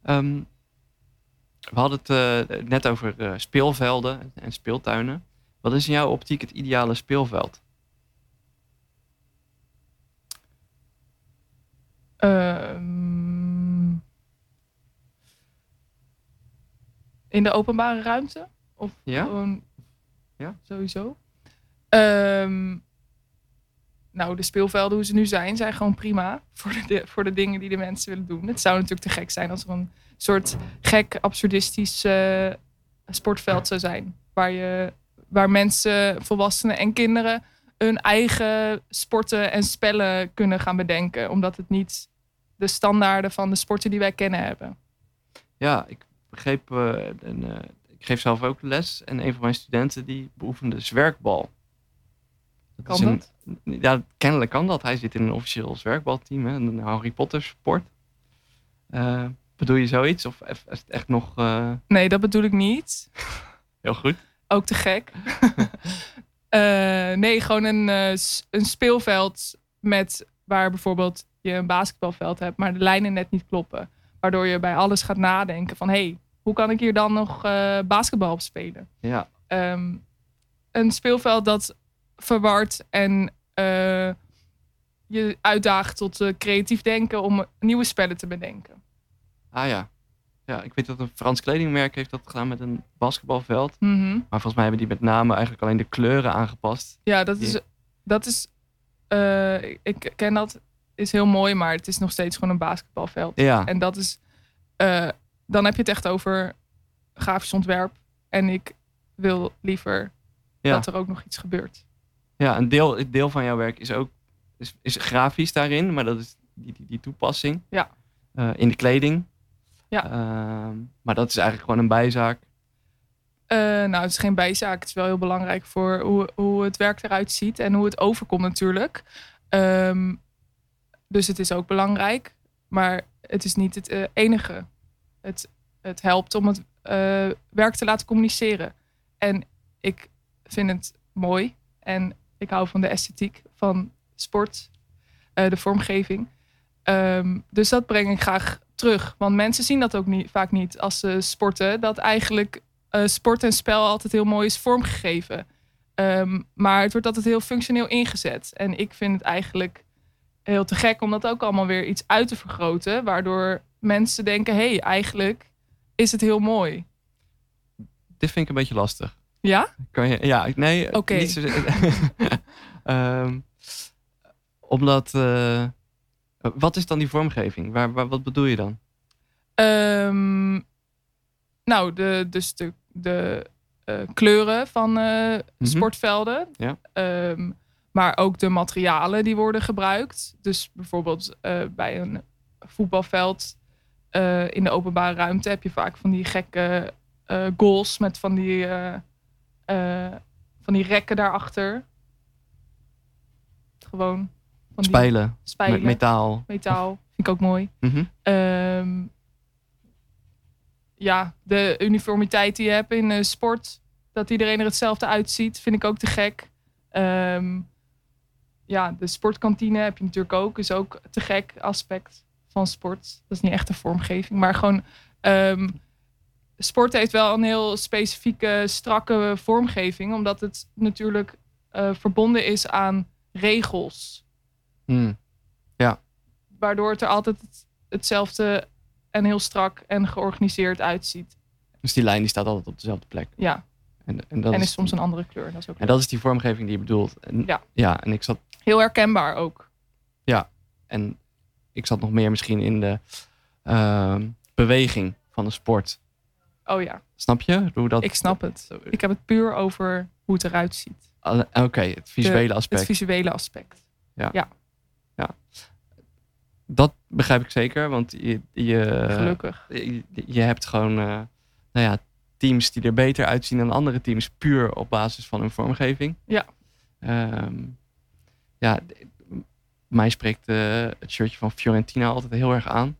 Ehm, we hadden het eh, net over eh, speelvelden en speeltuinen. Wat is in jouw optiek het ideale speelveld? Ehm, in de openbare ruimte? Of Ja? gewoon Ja. sowieso? Ehm, nou, de speelvelden hoe ze nu zijn, zijn gewoon prima voor de, voor de dingen die de mensen willen doen. Het zou natuurlijk te gek zijn als er een soort gek, absurdistisch sportveld zou zijn. Waar, je, waar mensen, volwassenen en kinderen hun eigen sporten en spellen kunnen gaan bedenken. Omdat het niet de standaarden van de sporten die wij kennen hebben. Ja, ik begreep, eh, een, eh, ik geef zelf ook les en een van mijn studenten die beoefende zwerkbal. Kan een- dat? Ja, kennelijk kan dat. Hij zit in een officieel zwerkbalteam, hè, een Harry Potter sport. Eh, bedoel je zoiets? Of is het echt nog eh, Nee, dat bedoel ik niet. heel goed? Ook te gek. Eh, nee, gewoon een, een speelveld met waar bijvoorbeeld je een basketbalveld hebt, maar de lijnen net niet kloppen. Waardoor je bij alles gaat nadenken van hé, hey, hoe kan ik hier dan nog basketbal op spelen? Ja, Ehm, een speelveld dat verward en eh, je uitdaagt tot eh, creatief denken om nieuwe spellen te bedenken. ah ja. Ja, ik weet dat een Frans kledingmerk heeft dat gedaan met een basketbalveld. Mhm. Maar volgens mij hebben die met name eigenlijk alleen de kleuren aangepast. Ja, dat is. Dat is eh, ik ken dat, is heel mooi, maar het is nog steeds gewoon een basketbalveld. Ja, En dat is. dan heb je het echt over grafisch ontwerp. En ik wil liever Ja. dat er ook nog iets gebeurt. Ja een deel, een deel van jouw werk is ook is, is grafisch daarin, maar dat is die, die, die toepassing. Ja. Eh, in de kleding. Ja. Ehm, maar dat is eigenlijk gewoon een bijzaak. Eh, nou, het is geen bijzaak. Het is wel heel belangrijk voor hoe, hoe het werk eruit ziet en hoe het overkomt natuurlijk. Ehm, dus het is ook belangrijk, maar het is niet het eh, enige. Het, het helpt om het werk te laten communiceren. En ik vind het mooi en ik hou van de esthetiek van sport, eh, de vormgeving. Ehm, dus dat breng ik graag terug. Want mensen zien dat ook niet, vaak niet als ze sporten. Dat eigenlijk eh, sport en spel altijd heel mooi is vormgegeven. Ehm, maar het wordt altijd heel functioneel ingezet. En ik vind het eigenlijk heel te gek om dat ook allemaal weer iets uit te vergroten. Waardoor mensen denken, hé, hey, eigenlijk is het heel mooi. Dit vind ik een beetje lastig. Ja? Kan je, ja, nee. Oké. Niet zo, Ehm, omdat, eh, Wat is dan die vormgeving? Waar, waar, wat bedoel je dan? Ehm, nou, de, dus de, de eh, kleuren van eh, sportvelden. Ja. Ehm, maar ook de materialen die worden gebruikt. Dus bijvoorbeeld bij een voetbalveld in de openbare ruimte heb je vaak van die gekke goals met van die, eh, van die rekken daarachter. Gewoon van die Spijlen, spijlen, met metaal. metaal. Vind ik ook mooi. Mhm. Ehm, ja, de uniformiteit die je hebt in eh, sport, dat iedereen er hetzelfde uitziet, vind ik ook te gek. Ehm, ja, de sportkantine heb je natuurlijk ook, is ook te gek aspect van sport. Dat is niet echt een vormgeving, maar gewoon ehm, sport heeft wel een heel specifieke, strakke vormgeving, omdat het natuurlijk eh, verbonden is aan regels Hmm. waardoor het er altijd het- hetzelfde en heel strak en georganiseerd uitziet. Dus die lijn die staat altijd op dezelfde plek. Ja, En, en, dat en is, is soms een andere kleur. Dat is ook en dat is die vormgeving die je bedoelt. En, Ja. ja, en ik zat heel herkenbaar ook. En ik zat nog meer misschien in de ehm, beweging van de sport. Oh ja, Snap je? Hoe dat, ik snap het. Ik heb het puur over hoe het eruit ziet. Oké, het visuele aspect. Het visuele aspect. Dat begrijp ik zeker, want je, je, Gelukkig. je, je hebt gewoon eh, nou ja, teams die er beter uitzien dan andere teams, puur op basis van hun vormgeving. Ja. Ehm, ja, mij spreekt eh, het shirtje van Fiorentina altijd heel erg aan. Ik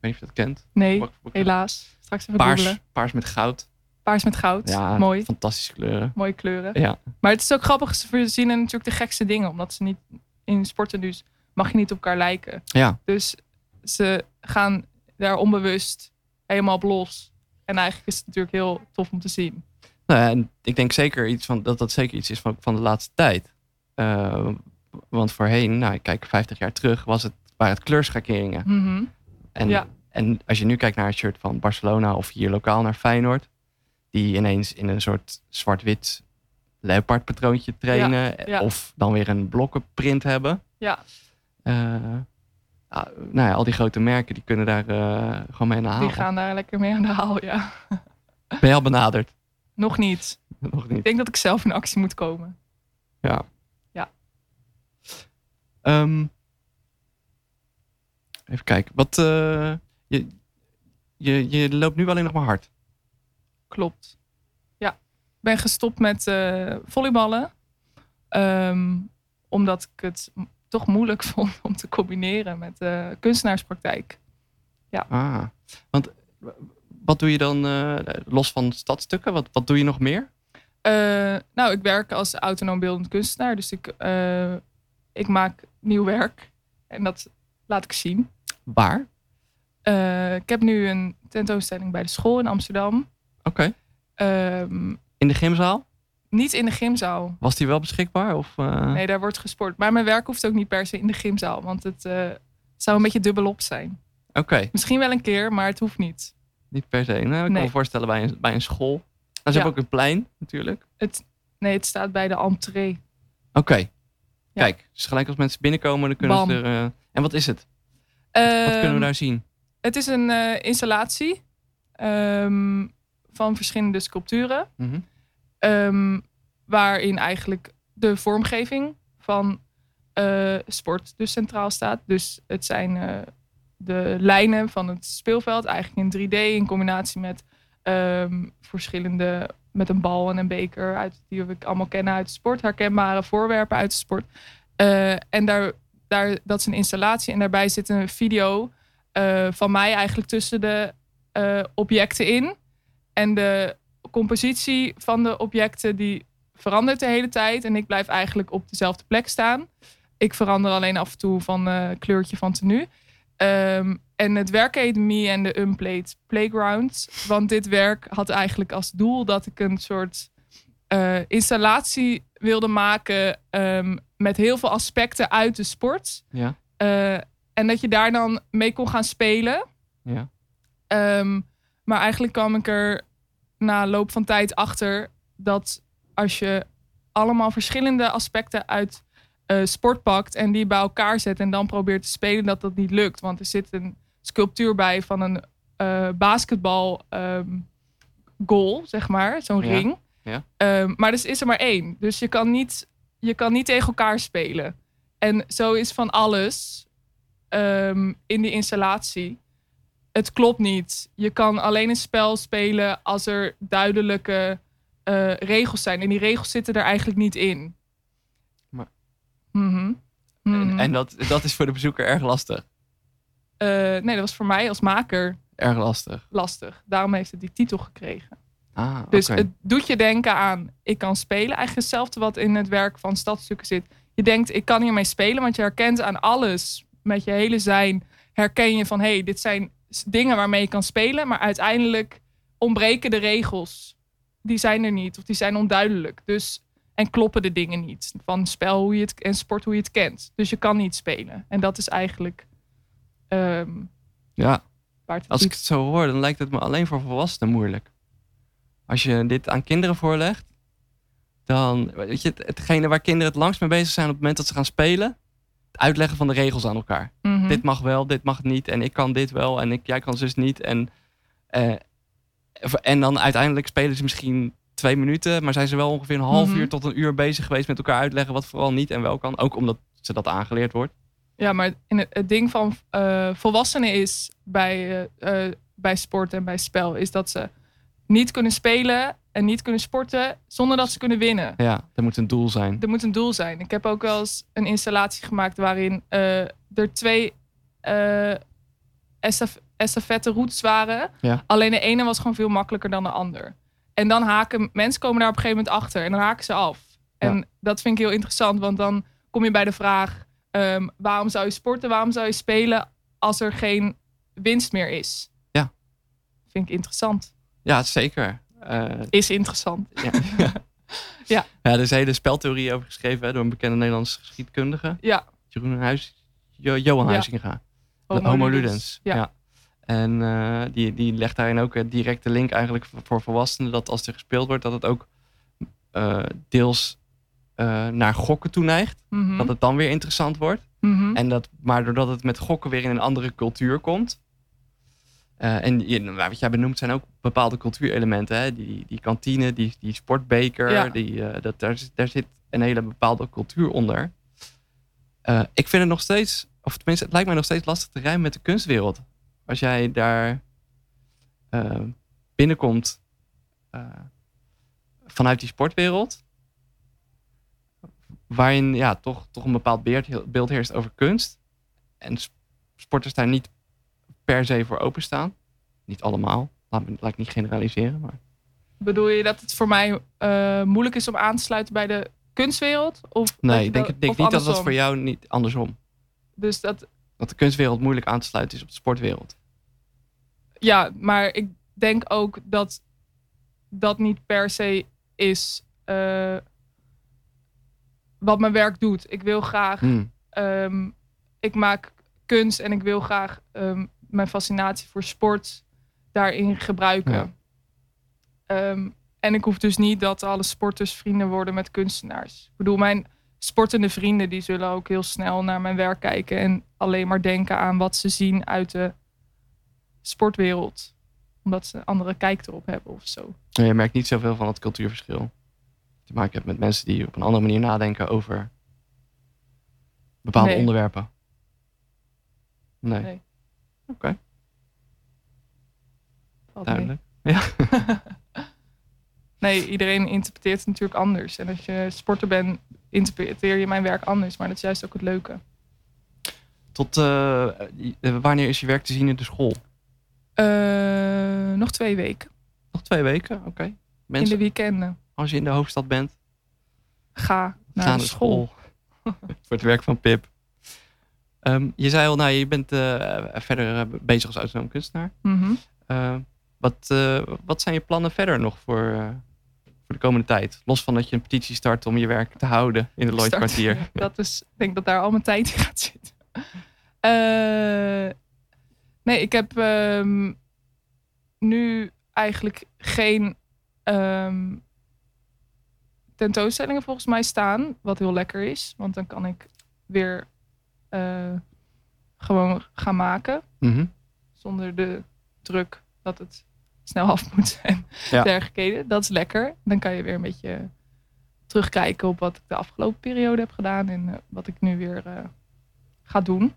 weet niet of je dat kent. Nee, helaas. Straks even Paars, googlen. paars met goud. Paars met goud. Ja, Mooi. fantastische kleuren. Mooie kleuren. Ja, Maar het is ook grappig. Ze verzinnen natuurlijk de gekste dingen. Omdat ze niet in sporten dus mag je niet op elkaar lijken. ja. Dus ze gaan daar onbewust helemaal op los. En eigenlijk is het natuurlijk heel tof om te zien. Nou ja, en ik denk zeker iets van, dat dat zeker iets is van, van de laatste tijd. Eh, want voorheen, nou, ik kijk 50 jaar terug, was het, waren het kleurschakeringen. Mhm. En, Ja. En als je nu kijkt naar het shirt van Barcelona of hier lokaal naar Feyenoord, die ineens in een soort zwart-wit leopardpatroontje trainen, ja. of dan weer een blokkenprint hebben. Ja. Eh, ah, nou ja, al die grote merken die kunnen daar eh, gewoon mee aan de haal. Die gaan daar lekker mee aan de haal, ja. Ben je al benaderd? Nog niet. Nog Ik niet. denk dat ik zelf in actie moet komen. Ja. Ja. Ehm, even kijken. Wat, eh, je, je, je loopt nu alleen nog maar hard. Klopt. Ja. Ik ben gestopt met eh, volleyballen. Ehm, omdat ik het toch moeilijk vond om te combineren met eh, kunstenaarspraktijk. Ah, want wat doe je dan eh, los van stadstukken? Wat, wat doe je nog meer? Nou, ik werk als autonoom beeldend kunstenaar. Dus ik, ik maak nieuw werk. En dat laat ik zien. Waar? Eh, ik heb nu een tentoonstelling bij de school in Amsterdam. Oké. Ehm, In de gymzaal? niet in de gymzaal. Was die wel beschikbaar? Of, eh, Nee, daar wordt gesport. Maar mijn werk hoeft ook niet per se in de gymzaal. Want het eh, zou een beetje dubbelop zijn. Oké, Misschien wel een keer, maar het hoeft niet. niet per se. Nou, ik kan Nee. me voorstellen bij een, bij een school. Nou, ze Ja. hebben ook een plein natuurlijk. Nee, het staat bij de entree. Oké. Kijk, dus gelijk als mensen binnenkomen, dan kunnen Bam. ze er... en wat is het? Wat kunnen we Ehm, daar zien? Het is een eh, installatie ehm, van verschillende sculpturen. Mhm. ehm, waarin eigenlijk de vormgeving van eh, sport dus centraal staat. Dus het zijn eh, de lijnen van het speelveld, eigenlijk in 3D in combinatie met ehm, verschillende, met een bal en een beker, uit, die we allemaal kennen uit de sport, herkenbare voorwerpen uit de sport. En daar, daar, dat is een installatie en daarbij zit een video eh, van mij eigenlijk tussen de eh, objecten in. En de compositie van de objecten die verandert de hele tijd. En ik blijf eigenlijk op dezelfde plek staan. Ik verander alleen af en toe van eh, kleurtje van tenue. Ehm, en het werk heet Me and the Unplayed Playground. Want dit werk had eigenlijk als doel dat ik een soort installatie wilde maken ehm, met heel veel aspecten uit de sport. Ja. En dat je daar dan mee kon gaan spelen. Ja. Ehm, maar eigenlijk kwam ik er na loop van tijd achter dat als je allemaal verschillende aspecten uit eh, sport pakt en die bij elkaar zet en dan probeert te spelen, dat dat niet lukt. Want er zit een sculptuur bij van een eh, basketbal ehm, goal, zeg maar, zo'n Ja, ring. ja. Ehm, maar dus is er maar één. Dus je kan, niet, je kan niet tegen elkaar spelen. En zo is van alles ehm, in die installatie. Het klopt niet. Je kan alleen een spel spelen als er duidelijke eh, regels zijn. En die regels zitten er eigenlijk niet in. Maar- Mhm. En, Mhm. en dat, dat is voor de bezoeker erg lastig. Eh, nee, dat was voor mij als maker Erg lastig. lastig. Daarom heeft het die titel gekregen. Ah, Dus het doet je denken aan, ik kan spelen. Eigenlijk hetzelfde wat in het werk van stadstukken zit. Je denkt, ik kan hiermee spelen, want je herkent aan alles met je hele zijn. Herken je van, hé, hey, dit zijn dingen waarmee je kan spelen. Maar uiteindelijk ontbreken de regels. Die zijn er niet, of die zijn onduidelijk. Dus, en kloppen de dingen niet. Van spel hoe je het, en sport hoe je het kent. Dus je kan niet spelen. En dat is eigenlijk ehm, Ja, als ik het zo hoor, dan lijkt het me alleen voor volwassenen moeilijk. Als je dit aan kinderen voorlegt, dan, weet je, het- hetgene waar kinderen het langst mee bezig zijn op het moment dat ze gaan spelen, uitleggen van de regels aan elkaar. Mhm. Dit mag wel, dit mag niet, en ik kan dit wel, en ik, jij kan zus niet. En, eh, en dan uiteindelijk spelen ze misschien twee minuten, maar zijn ze wel ongeveer een half Mhm. uur tot een uur bezig geweest met elkaar uitleggen wat vooral niet en wel kan. Ook omdat ze dat aangeleerd wordt. Ja, maar in het, ding van eh, volwassenen is bij, eh, bij sport en bij spel, is dat ze niet kunnen spelen en niet kunnen sporten zonder dat ze kunnen winnen. Ja, er moet een doel zijn. Er moet een doel zijn. Ik heb ook wel eens een installatie gemaakt waarin eh, er twee estaf- estafette routes waren. Ja. Alleen de ene was gewoon veel makkelijker dan de ander. En dan haken mensen komen daar op een gegeven moment achter en dan haken ze af. En Ja. dat vind ik heel interessant, want dan kom je bij de vraag: ehm, waarom zou je sporten, waarom zou je spelen als er geen winst meer is? Ja. Vind ik interessant. Ja, zeker. Eh, Is interessant. ja. Ja. ja, er is een hele speltheorie over geschreven hè, door een bekende Nederlandse geschiedkundige. Ja. Jeroen Huis, Jo- Johan Ja. Huizinga. De Homo Homo ludens. Ja. Ja. En eh, die, die legt daarin ook een directe link eigenlijk voor, voor volwassenen. Dat als er gespeeld wordt, dat het ook eh, deels eh, naar gokken toe neigt. Mhm. Dat het dan weer interessant wordt. Mhm. En dat, maar doordat het met gokken weer in een andere cultuur komt. Eh, en je- nou, wat jij benoemt zijn ook bepaalde cultuurelementen. Hè? Die, die kantine, die, die sportbeker. Ja. Die, eh, dat, daar, zit- daar zit een hele bepaalde cultuur onder. Eh, ik vind het nog steeds, of tenminste, het lijkt mij nog steeds lastig te rijmen met de kunstwereld. Als jij daar binnenkomt vanuit die sportwereld. Waarin ja, toch, toch een bepaald beeld, beeld heerst over kunst. En sporters daar niet per se voor openstaan. Niet allemaal. Laat, me, laat ik niet generaliseren. Maar Bedoel je dat het voor mij eh, moeilijk is om aan te sluiten bij de kunstwereld? Of nee, ik denk, dat- denk niet dat dat andersom? voor jou niet andersom. Dus dat, Dat de kunstwereld moeilijk aan te sluiten is op de sportwereld. ja, maar ik denk ook dat dat niet per se is eh, wat mijn werk doet. Ik wil graag, Hmm. ehm, ik maak kunst en ik wil graag ehm, mijn fascinatie voor sport daarin gebruiken. Ja. Ehm, en ik hoef dus niet dat alle sporters vrienden worden met kunstenaars. Ik bedoel, mijn sportende vrienden die zullen ook heel snel naar mijn werk kijken en alleen maar denken aan wat ze zien uit de sportwereld. Omdat ze een andere kijk erop hebben of zo. Je merkt niet zoveel van het cultuurverschil. Te maken hebt met mensen die op een andere manier nadenken over bepaalde Nee. onderwerpen. Nee. Nee. Oké, mee. duidelijk. Ja. Nee, iedereen interpreteert het natuurlijk anders. En als je sporter bent, interpreteer je mijn werk anders. Maar dat is juist ook het leuke. Tot eh, eh, wanneer is je werk te zien in de school? Eh, nog twee weken. Nog twee weken, oké. In de weekenden. als je in de hoofdstad bent, Ga naar ga de school. school. Voor het werk van Pip. Ehm, je zei al, nou, je bent eh, verder eh, bezig als autonoom kunstenaar. Mhm. Eh, wat, eh, wat zijn je plannen verder nog voor, voor de komende tijd? Los van dat je een petitie start om je werk te houden in het Lloyd kwartier. Dat is, ik denk dat daar al mijn tijd in gaat zitten. Nee, ik heb ehm, nu eigenlijk geen ehm, tentoonstellingen volgens mij staan. Wat heel lekker is. Want dan kan ik weer eh, gewoon gaan maken. Mhm. Zonder de druk dat het snel af moet en Ja. dergelijke. Dat is lekker. Dan kan je weer een beetje terugkijken op wat ik de afgelopen periode heb gedaan. En eh, wat ik nu weer eh, ga doen.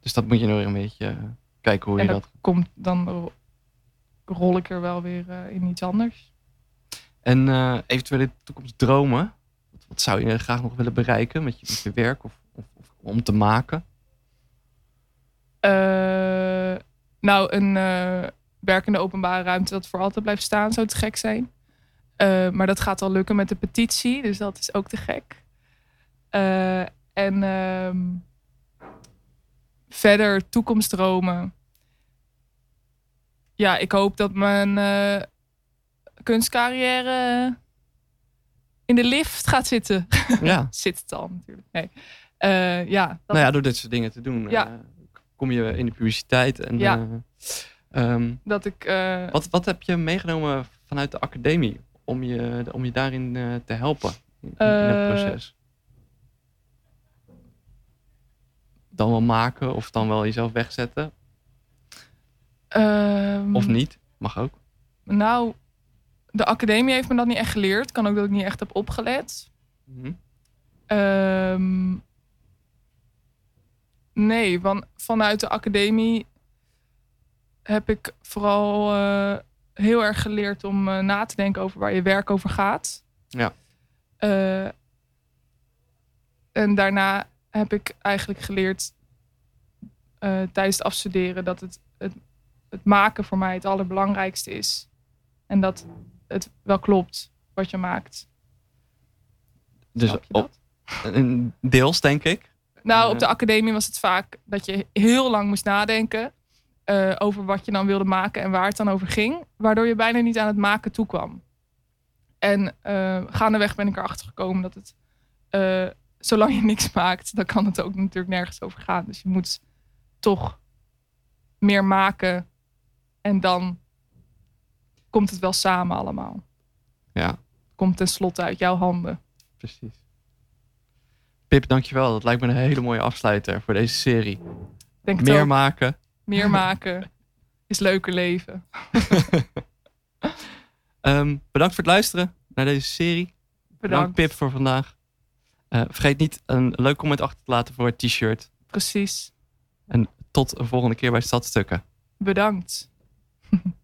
Dus dat moet je nog een beetje kijken hoe en je dat... komt dan ro- rol ik er wel weer in iets anders. En eh, eventuele toekomstdromen. Wat, wat zou je graag nog willen bereiken met je, met je werk of om te maken? Eh, nou, een eh, werkende openbare ruimte dat voor altijd blijft staan zou te gek zijn. Eh, maar dat gaat al lukken met de petitie, dus dat is ook te gek. En ehm, verder toekomstdromen. Ja, ik hoop dat mijn kunstcarrière in de lift gaat zitten. Ja. Zit het al natuurlijk. Nee. Eh, ja, dat Nou ja, door dit soort dingen te doen Ja. eh, kom je in de publiciteit. En, Ja. eh, ehm, dat ik. wat, wat heb je meegenomen vanuit de academie om je, om je daarin te helpen in, in het proces? Dan wel maken of dan wel jezelf wegzetten ehm, of niet, mag ook. Nou, de academie heeft me dat niet echt geleerd. Kan ook dat ik niet echt heb opgelet. Ehm, nee, van, vanuit de academie heb ik vooral eh, heel erg geleerd om eh, na te denken over waar je werk over gaat. Ja. Eh, en daarna heb ik eigenlijk geleerd tijdens het afstuderen dat het, het, het maken voor mij het allerbelangrijkste is. En dat het wel klopt wat je maakt. Dus op, deels, denk ik. Nou, Eh. op de academie was het vaak dat je heel lang moest nadenken eh, over wat je dan wilde maken en waar het dan over ging, waardoor je bijna niet aan het maken toekwam. En eh, gaandeweg ben ik erachter gekomen dat het, eh, zolang je niks maakt, dan kan het ook natuurlijk nergens over gaan. Dus je moet toch meer maken en dan komt het wel samen allemaal. Ja, Komt tenslotte uit jouw handen. precies. Pip, dankjewel. Dat lijkt me een hele mooie afsluiter voor deze serie. Denk Meer ook. maken. meer maken is leuker leven. Ehm, bedankt voor het luisteren naar deze serie. Bedankt, Bedankt. Pip voor vandaag. Eh, vergeet niet een leuk comment achter te laten voor het t-shirt. Precies. En tot een volgende keer bij Stadstukken. Bedankt.